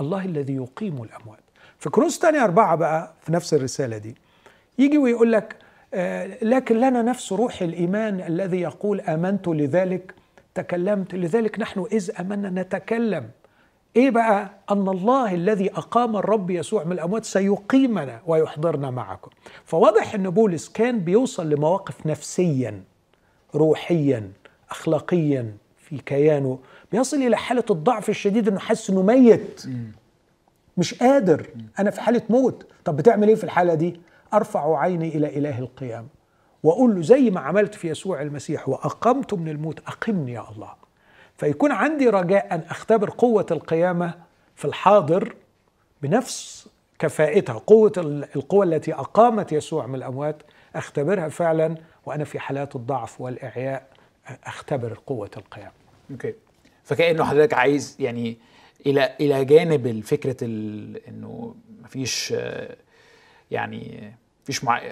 الله الذي يقيم الأموات. في كروس تاني أربعة بقى في نفس الرسالة دي يجي ويقول لك لكن لنا نفس روح الإيمان الذي يقول آمنت لذلك تكلمت لذلك نحن إذ أمنا نتكلم. إيه بقى؟ أن الله الذي أقام الرب يسوع من الأموات سيقيمنا ويحضرنا معكم. فواضح أن بولس كان بيوصل لمواقف نفسيا روحيا أخلاقيا في كيانه. بيصل إلى حالة الضعف الشديد أنه حاسس أنه ميت. مش قادر. أنا في حالة موت. طب بتعمل إيه في الحالة دي؟ أرفع عيني إلى إله القيامه وأقول له زي ما عملت في يسوع المسيح واقمت من الموت أقمني يا الله. فيكون عندي رجاء أن أختبر قوة القيامة في الحاضر بنفس كفائتها قوة ال- القوة التي أقامت يسوع من الأموات أختبرها فعلا وأنا في حالات الضعف والإعياء أختبر قوة القيامه أوكي فكأنه حضرتك عايز يعني إلى إلى جانب الفكرة ال- إنه مفيش آه، يعني مفيش مع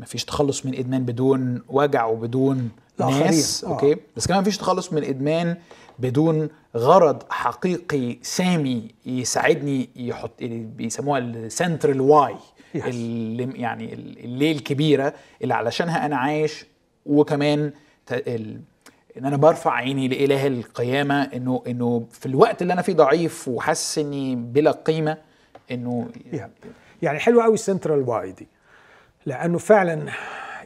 مفيش تخلص من إدمان بدون وجع وبدون. ناس آه. okay بس كمان مفيش تخلص من إدمان بدون غرض حقيقي سامي يساعدني يحط بيسموها ال central why. اللي يعني الليه الكبيرة اللي علشانها أنا عايش وكمان ال... إن أنا برفع عيني لإله القيامة إنه إنه في الوقت اللي أنا فيه ضعيف وحاسس إني بلا قيمة إنه يعني يعني حلوة قوي ال central why دي. لأنه فعلا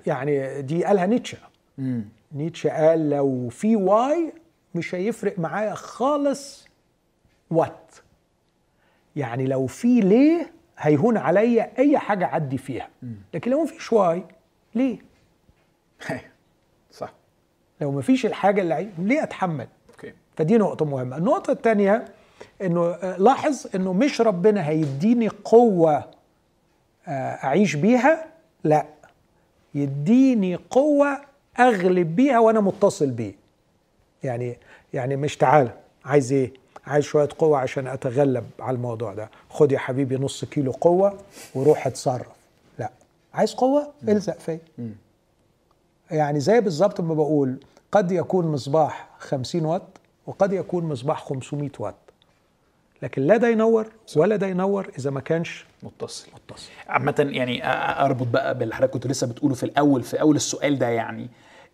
يعني دي قالها نيتشه. مم. نيتشه قال لو في why مش هيفرق معايا خالص what يعني لو في ليه هيهون عليا أي حاجة أعدي فيها. لكن لو مفيش why ليه؟ صح. لو مفيش الحاجة اللي عايز ليه أتحمل؟ okay. فدي نقطة مهمة. النقطة الثانية إنه آه، لاحظ إنه مش ربنا هيديني قوة آه، أعيش بيها؟ لا. يديني قوة أغلب بيها وأنا متصل بيه. يعني يعني مش تعالى عايز إيه؟ عايز شوية قوة عشان أتغلب على الموضوع ده. خد يا حبيبي نص كيلو قوة وروح اتصرف. لا. عايز قوة؟ الزق فيا. يعني زي بالظبط ما بقول قد يكون مصباح 50 واط وقد يكون مصباح 500 واط. لكن لا ده ينور ولا ده ينور إذا ما كانش متصل. متصل. عامة يعني أربط بقى باللي حضرتك كنت لسه بتقوله في الأول في أول السؤال ده يعني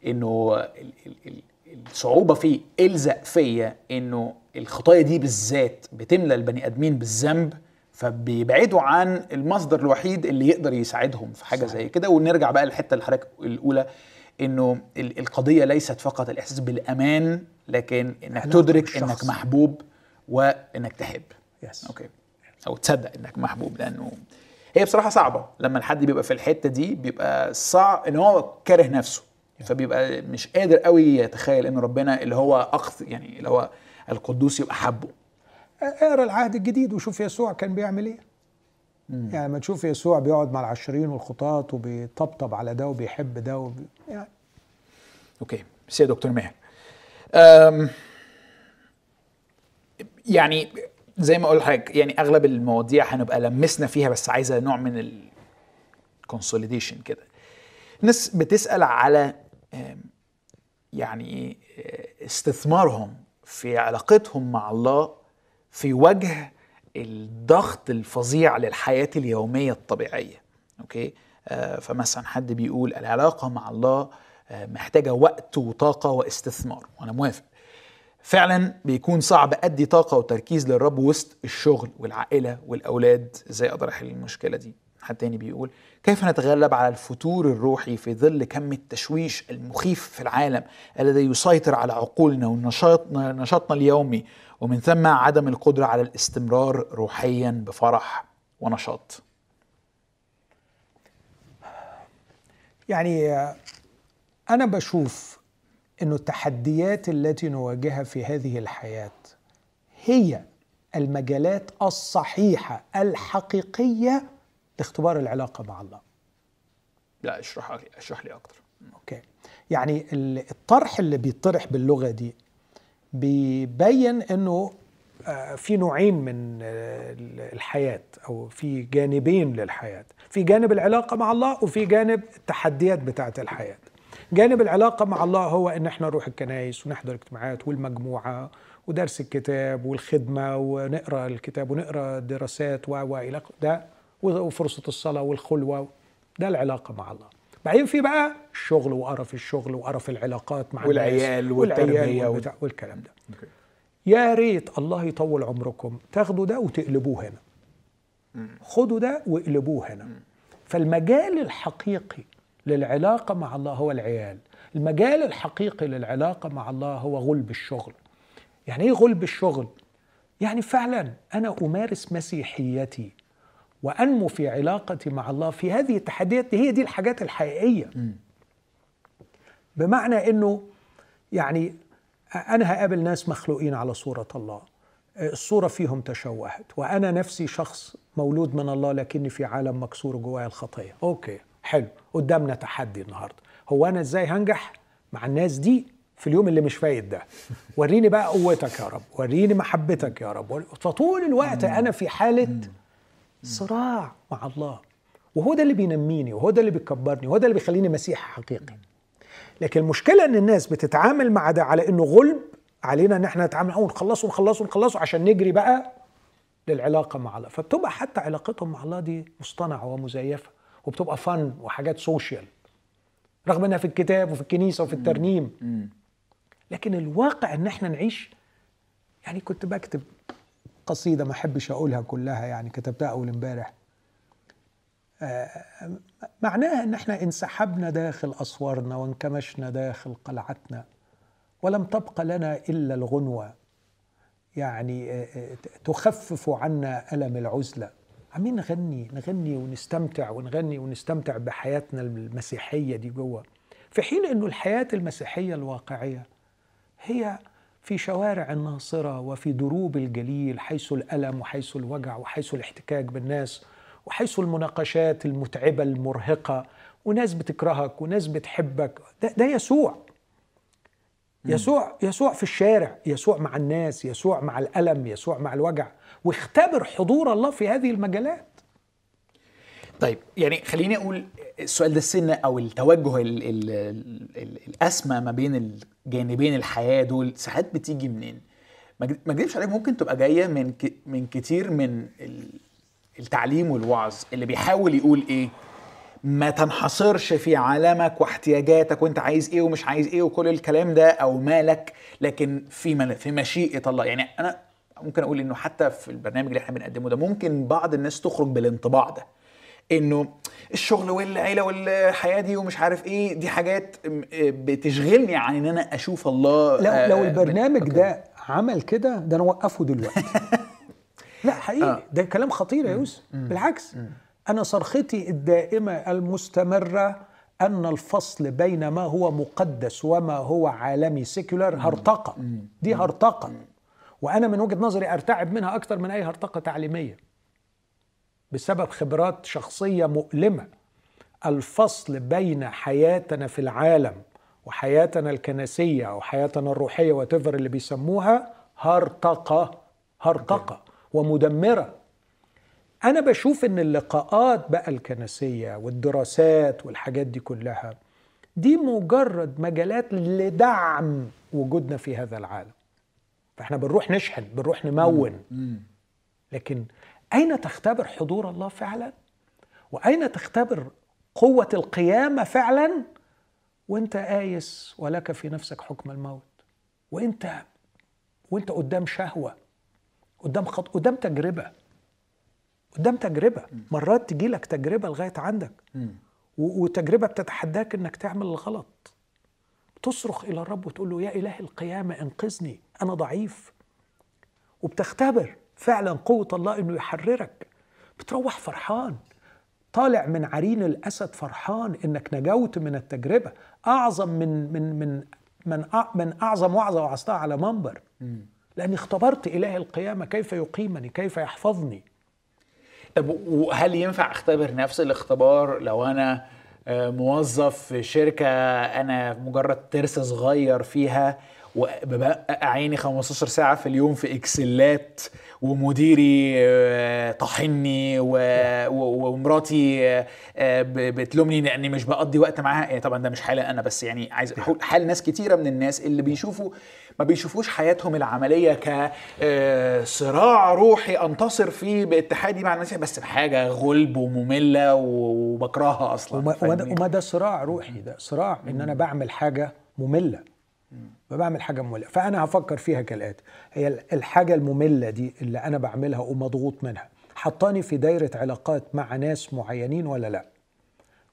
إنه ال- ال- ال- الصعوبة فيه إلزق فيا إنه الخطايا دي بالذات بتملى البني آدمين بالذنب فبيبعدوا عن المصدر الوحيد اللي يقدر يساعدهم في حاجة زي كده. ونرجع بقى للحتة اللي حضرتك الأولى إنه ال- القضية ليست فقط الإحساس بالأمان لكن إنك تدرك. إنك محبوب وإنك تحب. yes okay. أو تصدق إنك محبوب لأنه هي بصراحة صعبة. لما الحد بيبقى في الحتة دي بيبقى صعب إن هو كاره نفسه. فبيبقى مش قادر قوي يتخيل إن ربنا اللي هو اقص يعني اللي هو القدوس يبقى حبه. اقرأ العهد الجديد وشوف يسوع كان بيعمل إيه. يعني ما تشوف يسوع بيقعد مع العشارين والخطاة وبيطبطب على ده وبيحب ده وبي... يعني okay. بس يا دكتور ماهر. يعني زي ما أقول لحضرتك يعني أغلب المواضيع هنبقى لمسنا فيها بس عايزة نوع من ال consolidation كده. الناس بتسأل على يعني إيه، استثمارهم في علاقتهم مع الله في وجه الضغط الفظيع للحياة اليومية الطبيعية أوكي؟ آه، فمثلا حد بيقول العلاقة مع الله آه، محتاجة وقت وطاقة واستثمار وأنا موافق. فعلا بيكون صعب ادي طاقة وتركيز للرب وسط الشغل والعائلة والأولاد. إزاي أقدر أحل المشكلة دي؟ حد تاني بيقول كيف نتغلب على الفتور الروحي في ظل كم التشويش المخيف في العالم الذي يسيطر على عقولنا ونشاطنا نشاطنا اليومي ومن ثم عدم القدرة على الاستمرار روحيا بفرح ونشاط؟ يعني آه، أنا بشوف إنه التحديات التي نواجهها في هذه الحياة هي المجالات الصحيحة الحقيقية لاختبار العلاقة مع الله. لا اشرح لي اشرح لي أكتر. أوكي. يعني ال- الطرح اللي بيطرح باللغة دي بيبين إنه آه، في نوعين من آه، الحياة أو في جانبين للحياة. في جانب العلاقة مع الله وفي جانب التحديات بتاعة الحياة. جانب العلاقة مع الله هو إن إحنا نروح الكنائس ونحضر اجتماعات والمجموعة ودرس الكتاب والخدمة ونقرأ الكتاب ونقرأ دراسات و و إلى آخره. ده وفرصة الصلاة والخلوة. ده العلاقة مع الله. بعدين في بقى الشغل وقرف الشغل وقرف العلاقات مع والعيال الناس والتربية والعيال والكلام ده. يا ريت الله يطول عمركم. تاخدوا ده وتقلبوه هنا. خدوا ده واقلبوه هنا. فالمجال الحقيقي للعلاقة مع الله هو العيال. المجال الحقيقي للعلاقة مع الله هو غلب الشغل. يعني إيه غلب الشغل؟ يعني فعلا أنا أمارس مسيحيتي وأنمو في علاقتي مع الله في هذه التحديات. هي دي الحاجات الحقيقية. بمعنى إنه يعني أنا هقابل ناس مخلوقين على صورة الله. الصورة فيهم تشوهت وأنا نفسي شخص مولود من الله لكني في عالم مكسور جوايا الخطية. okay. حلو قدامنا تحدي النهارده. هو أنا إزاي هنجح مع الناس دي في اليوم اللي مش فايت ده؟ وريني بقى قوتك يا رب وريني محبتك يا رب. فطول الوقت أنا في حالة صراع مع الله. وهو ده اللي بينميني وهو ده اللي بيكبرني وهو ده اللي بيخليني مسيحي حقيقي. لكن المشكلة إن الناس بتتعامل مع ده على إنه غلب علينا إن إحنا نتعامل أو نخلصه ونخلصه ونخلصه عشان نجري بقى للعلاقة مع الله. فبتبقى حتى علاقتهم مع الله دي مصطنعة ومزيفة. وبتبقى فن وحاجات سوشيال رغم إنها في الكتاب وفي الكنيسة وفي الترنيم. لكن الواقع إن إحنا نعيش يعني كنت بكتب قصيدة ما أحبش أقولها كلها يعني كتبتها أول إمبارح. آه، معناها إن إحنا انسحبنا داخل اسوارنا وانكمشنا داخل قلعتنا ولم تبق لنا إلا الغنوة يعني آه، آه، تخفف عنا ألم العزلة. عمالين نغني نغني ونستمتع ونغني ونستمتع بحياتنا المسيحية دي جوه. في حين إنه الحياة المسيحية الواقعية هي في شوارع الناصرة وفي دروب الجليل حيث الألم وحيث الوجع وحيث الاحتكاك بالناس وحيث المناقشات المتعبة المرهقة وناس بتكرهك وناس بتحبك. ده, ده يسوع. يسوع يسوع في الشارع يسوع مع الناس يسوع مع الألم يسوع مع الوجع. واختبر حضور الله في هذه المجالات طيب يعني خليني أقول السؤال ده السن أو التوجه ال ال ال الأسمى ما بين الجانبين الحياة دول ساعات بتيجي منين؟ ما اكذبش عليك ممكن تبقى جاية من من كتير من التعليم والوعظ اللي بيحاول يقول إيه؟ ما تنحصرش في عالمك واحتياجاتك وأنت عايز إيه ومش عايز إيه وكل الكلام ده أو مالك لكن في في مشيئة الله يعني أنا ممكن أقول إنه حتى في البرنامج اللي إحنا بنقدمه ده ممكن بعض الناس تخرج بالانطباع ده إنه الشغل والعيلة والحياة دي ومش عارف إيه دي حاجات بتشغلني عن إن أنا أشوف الله لو لو البرنامج ده عمل كده ده أنا أوقفه دلوقتي. لا حقيقي. آه. ده كلام خطير يا يوسف. بالعكس. أنا صرختي الدائمة المستمرة أن الفصل بين ما هو مقدس وما هو عالمي سيكولار هرطقة. دي هرطقة. وأنا من وجهة نظري أرتعب منها أكثر من أي هرطقة تعليمية بسبب خبرات شخصية مؤلمة. الفصل بين حياتنا في العالم وحياتنا الكنسية أو حياتنا الروحية وتفر اللي بيسموها هرطقة هرطقة ومدمرة. أنا بشوف إن اللقاءات بقى الكنسية والدراسات والحاجات دي كلها دي مجرد مجالات لدعم وجودنا في هذا العالم. فاحنا بنروح نشحن بنروح نمون. لكن أين تختبر حضور الله فعلا؟ وأين تختبر قوة القيامة فعلا؟ وأنت آيس ولك في نفسك حكم الموت. وأنت وأنت قدام شهوة قدام خط... قدام تجربة قدام تجربة. مرات تجي لك تجربة لغاية عندك. وتجربة بتتحداك إنك تعمل الغلط. تصرخ إلى الرب وتقول له يا اله القيامة أنقذني. أنا ضعيف. وبتختبر فعلا قوة الله إنه يحررك. بتروح فرحان. طالع من عرين الأسد فرحان إنك نجوت من التجربة. أعظم من من من من من أعظم وعظة وعظتها على منبر. لأني اختبرت إله القيامة كيف يقيمني كيف يحفظني. طب وهل ينفع أختبر نفس الاختبار لو أنا آه، موظف في شركة أنا مجرد ترس صغير فيها وببقى عيني 15 ساعة في اليوم في إكسلات ومديري آه، طاحني ومراتي آه، بتلومني لاني مش بقضي وقت معاها. يعني طبعا ده مش حالي أنا بس يعني عايز حال ناس كتيرة من الناس اللي بيشوفوا ما بيشوفوش حياتهم العملية كصراع روحي أنتصر فيه باتحادي مع المسيح بس بحاجة غلب ومملة وبكرهها أصلا وما, وما ده صراع روحي ده صراع إن أنا بعمل حاجة مملة. بعمل حاجة مملة. فأنا هفكر فيها كالآتي. هي الحاجة المملة دي اللي أنا بعملها ومضغوط منها حطاني في دايرة علاقات مع ناس معينين ولا لأ؟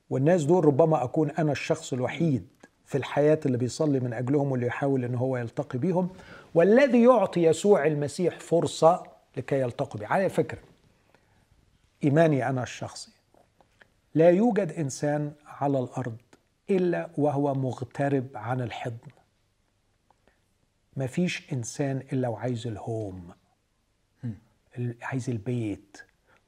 والناس دول ربما أكون أنا الشخص الوحيد في الحياة اللي بيصلي من أجلهم واللي يحاول أن هو يلتقي بيهم والذي يعطي يسوع المسيح فرصة لكي يلتقي به على فكرة إيماني أنا الشخصي لا يوجد إنسان على الأرض إلا وهو مغترب عن الحضن. ما فيش إنسان إلا وعايز الهوم عايز البيت.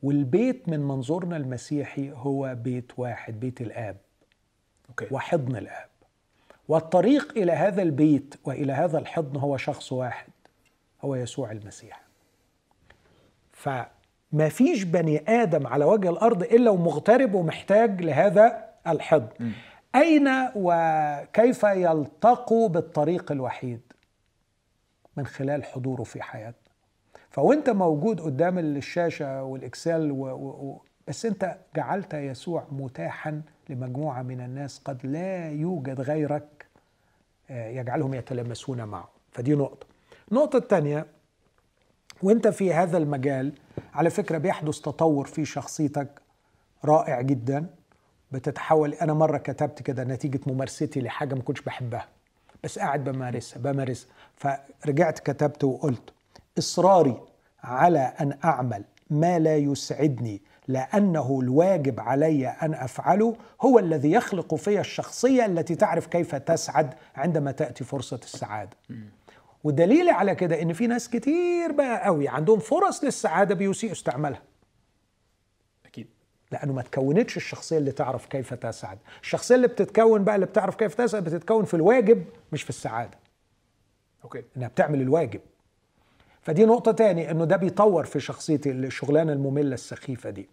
والبيت من منظورنا المسيحي هو بيت واحد بيت الآب. أوكي. وحضن الآب. والطريق إلى هذا البيت وإلى هذا الحضن هو شخص واحد هو يسوع المسيح. فما فيش بني آدم على وجه الأرض إلا ومغترب ومحتاج لهذا الحضن. أين وكيف يلتقوا بالطريق الوحيد؟ من خلال حضوره في حياتنا فوانت موجود قدام الشاشة والإكسل و... و... بس انت جعلت يسوع متاحا لمجموعة من الناس قد لا يوجد غيرك يجعلهم يتلامسون معه. فدي نقطة. النقطة الثانية وانت في هذا المجال على فكرة بيحدث تطور في شخصيتك رائع جدا. بتتحول أنا مرة كتبت كده نتيجة ممارستي لحاجة ما كنتش بحبها بس قاعد بمارسها بمارسها. فرجعت كتبت وقلت إصراري على أن أعمل ما لا يسعدني لأنه الواجب علي أن أفعله هو الذي يخلق في الشخصية التي تعرف كيف تسعد عندما تأتي فرصة السعادة. ودليلي على كده إن في ناس كتير بقى قوي عندهم فرص للسعادة بيسيء استعمالها. أكيد. لأنه ما تكونتش الشخصية اللي تعرف كيف تسعد. الشخصية اللي بتتكون بقى اللي بتعرف كيف تسعد بتتكون في الواجب مش في السعادة. أوكي إنها بتعمل الواجب. فدي نقطة تاني إنه ده بيطور في شخصيتي الشغلانة المملة السخيفة دي.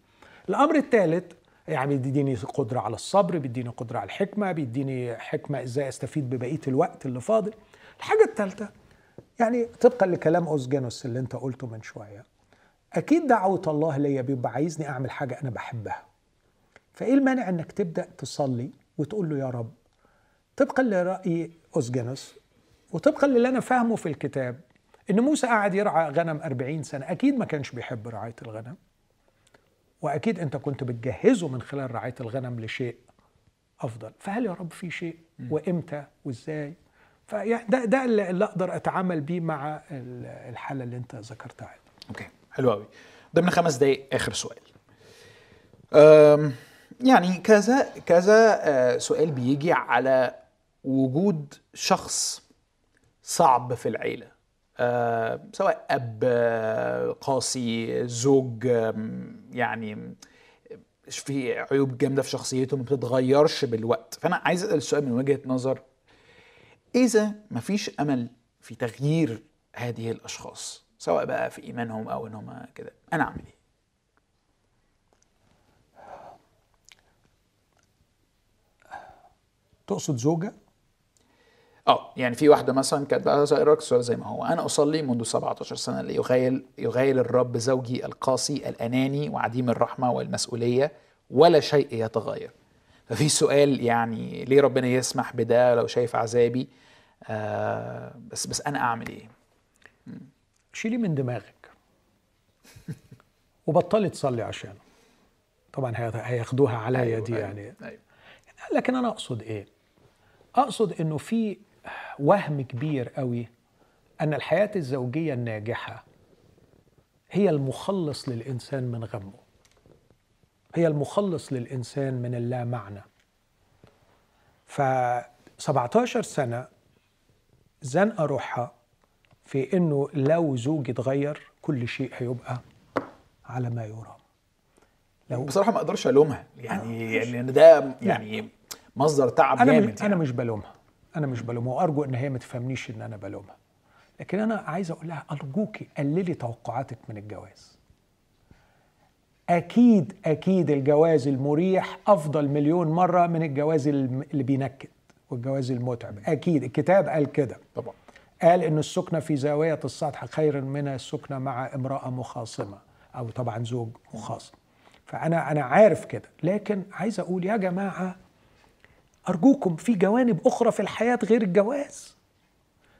الأمر الثالث يعني بيديني قدرة على الصبر بيديني قدرة على الحكمة بيديني حكمة إزاي أستفيد ببقية الوقت اللي فاضل الحاجة الثالثة يعني طبقا لكلام أوزجانوس اللي أنت قلته من شوية أكيد دعوة الله ليا بيبقى عايزني أعمل حاجة أنا بحبها. فإيه المانع إنك تبدأ تصلي وتقول له يا رب؟ طبقا لرأي أوزجانوس وطبقا للي أنا فاهمه في الكتاب إن موسى قاعد يرعى غنم أربعين سنة أكيد ما كانش بيحب رعاية الغنم. وأكيد أنت كنت بتجهزه من خلال رعاية الغنم لشيء أفضل. فهل يا رب في شيء؟ وإمتى؟ وإزاي؟ فيعني ده ده اللي أقدر أتعامل بيه مع الحالة اللي أنت ذكرتها أوكي. حلو قوي ضمن خمس دقائق آخر سؤال. يعني كذا كذا آه، سؤال بيجي على وجود شخص صعب في العيلة. آه، سواء أب آه، قاسي زوج يعني في عيوب جامدة في شخصيته ما بتتغيرش بالوقت. فأنا عايز أسأل السؤال من وجهة نظر. إذا ما فيش أمل في تغيير هذه الأشخاص سواء بقى في إيمانهم أو انهم كده أنا أعمل إيه؟ تقصد زوجة؟ آه. يعني في واحدة مثلا كانت بقى السؤال زي ما هو أنا أصلي منذ 17 سنة ليغايل يغايل الرب زوجي القاسي الأناني وعديم الرحمة والمسؤولية ولا شيء يتغير. ففي سؤال يعني ليه ربنا يسمح بده لو شايف عذابي؟ آه بس بس أنا أعمل إيه؟ شيلي من دماغك. وبطلي تصلي عشانه. طبعا هياخدوها عليا أيوة دي أيوة يعني. أيوة. لكن أنا أقصد إيه؟ أقصد إنه في وهم كبير قوي أن الحياة الزوجية الناجحة هي المخلص للإنسان من غمه. هي المخلص للإنسان من اللا معنى ف 17 سنة زنقه روحها في إنه لو زوجي اتغير كل شيء هيبقى على ما يرام. لو بصراحة ما أقدرش ألومها. يعني لأن ده يعني مصدر تعب أنا جامد يعني. أنا مش بلومها. أنا مش بلومها وأرجو إن هي ما تفهمنيش إن أنا بلومها. لكن أنا عايز أقول لها ارجوكي قللي توقعاتك من الجواز. أكيد أكيد الجواز المريح أفضل مليون مرة من الجواز اللي بينكد والجواز المتعب. أكيد الكتاب قال كده. طبعا. قال إن السكنة في زاوية السطح خير من السكنة مع امرأة مخاصمة أو طبعا زوج مخاصم. فأنا أنا عارف كده. لكن عايز أقول يا جماعة أرجوكم في جوانب أخرى في الحياة غير الجواز.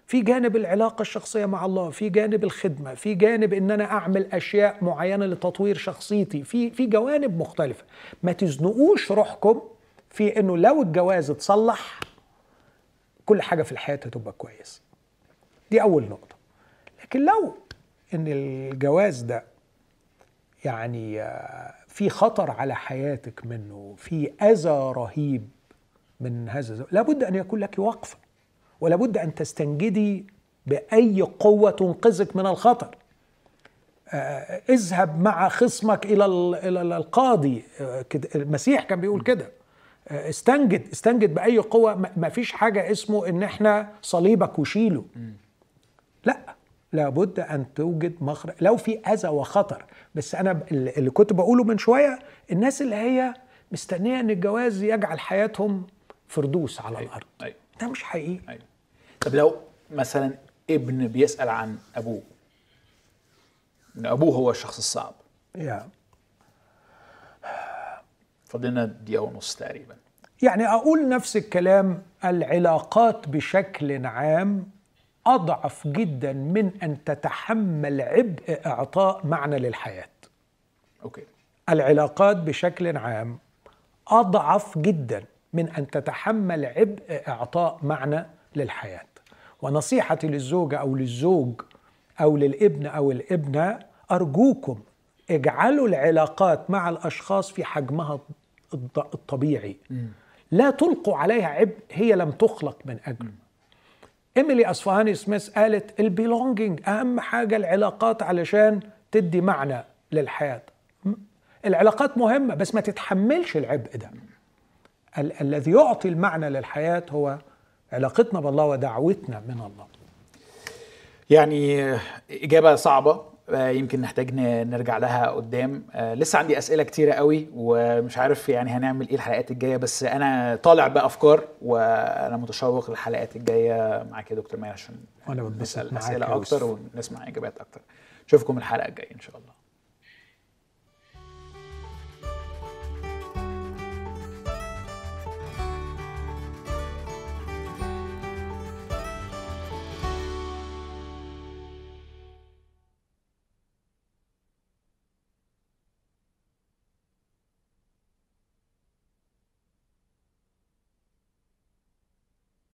في جانب العلاقة الشخصية مع الله في جانب الخدمة في جانب إن أنا أعمل أشياء معينة لتطوير شخصيتي. في في جوانب مختلفة. ما تزنقوش روحكم في إنه لو الجواز اتصلح كل حاجة في الحياة هتبقى كويس. دي أول نقطة. لكن لو إن الجواز ده يعني آه، في خطر على حياتك منه في أذى رهيب من هذا الزمن لابد أن يكون لك وقفة ولابد أن تستنجدي بأي قوة تنقذك من الخطر. آه، اذهب مع خصمك إلى القاضي. آه، المسيح كان بيقول كده. آه، استنجد استنجد بأي قوة. ما فيش حاجة اسمه إن إحنا صليبك وشيله. لا لابد أن توجد مخرج. لو في أذى وخطر. بس أنا اللي كنت بقوله من شوية الناس اللي هي مستنية أن الجواز يجعل حياتهم فردوس على أيوة. الأرض. أيوة. ده مش حقيقي. أيوة. طب لو مثلا ابن بيسأل عن أبوه إن أبوه هو الشخص الصعب. يا. فضلنا دقيقة ونص تقريبا. يعني أقول نفس الكلام العلاقات بشكل عام أضعف جدا من أن تتحمل عبء إعطاء معنى للحياة. أوكي. العلاقات بشكل عام أضعف جدا. من أن تتحمل عبء إعطاء معنى للحياة. ونصيحتي للزوجة أو للزوج أو للابن أو الابنة أرجوكم اجعلوا العلاقات مع الأشخاص في حجمها الطبيعي. لا تلقوا عليها عبء هي لم تخلق من اجله إيميلي أصفهاني سميث قالت البيلونجينج أهم حاجة العلاقات علشان تدي معنى للحياة. العلاقات مهمة بس ما تتحملش العبء ده. ال- الذي يعطي المعنى للحياة هو علاقتنا بالله ودعوتنا من الله. يعني إجابة صعبة آه، يمكن نحتاج نرجع لها قدام. لسه عندي أسئلة كتيرة قوي ومش عارف يعني هنعمل إيه الحلقات الجاية بس أنا طالع بأفكار وأنا متشوق للحلقات الجاية معاك يا دكتور ماهر عشان نسأل أسئلة أكتر. ونسمع إجابات أكتر. أشوفكم الحلقة الجاية إن شاء الله.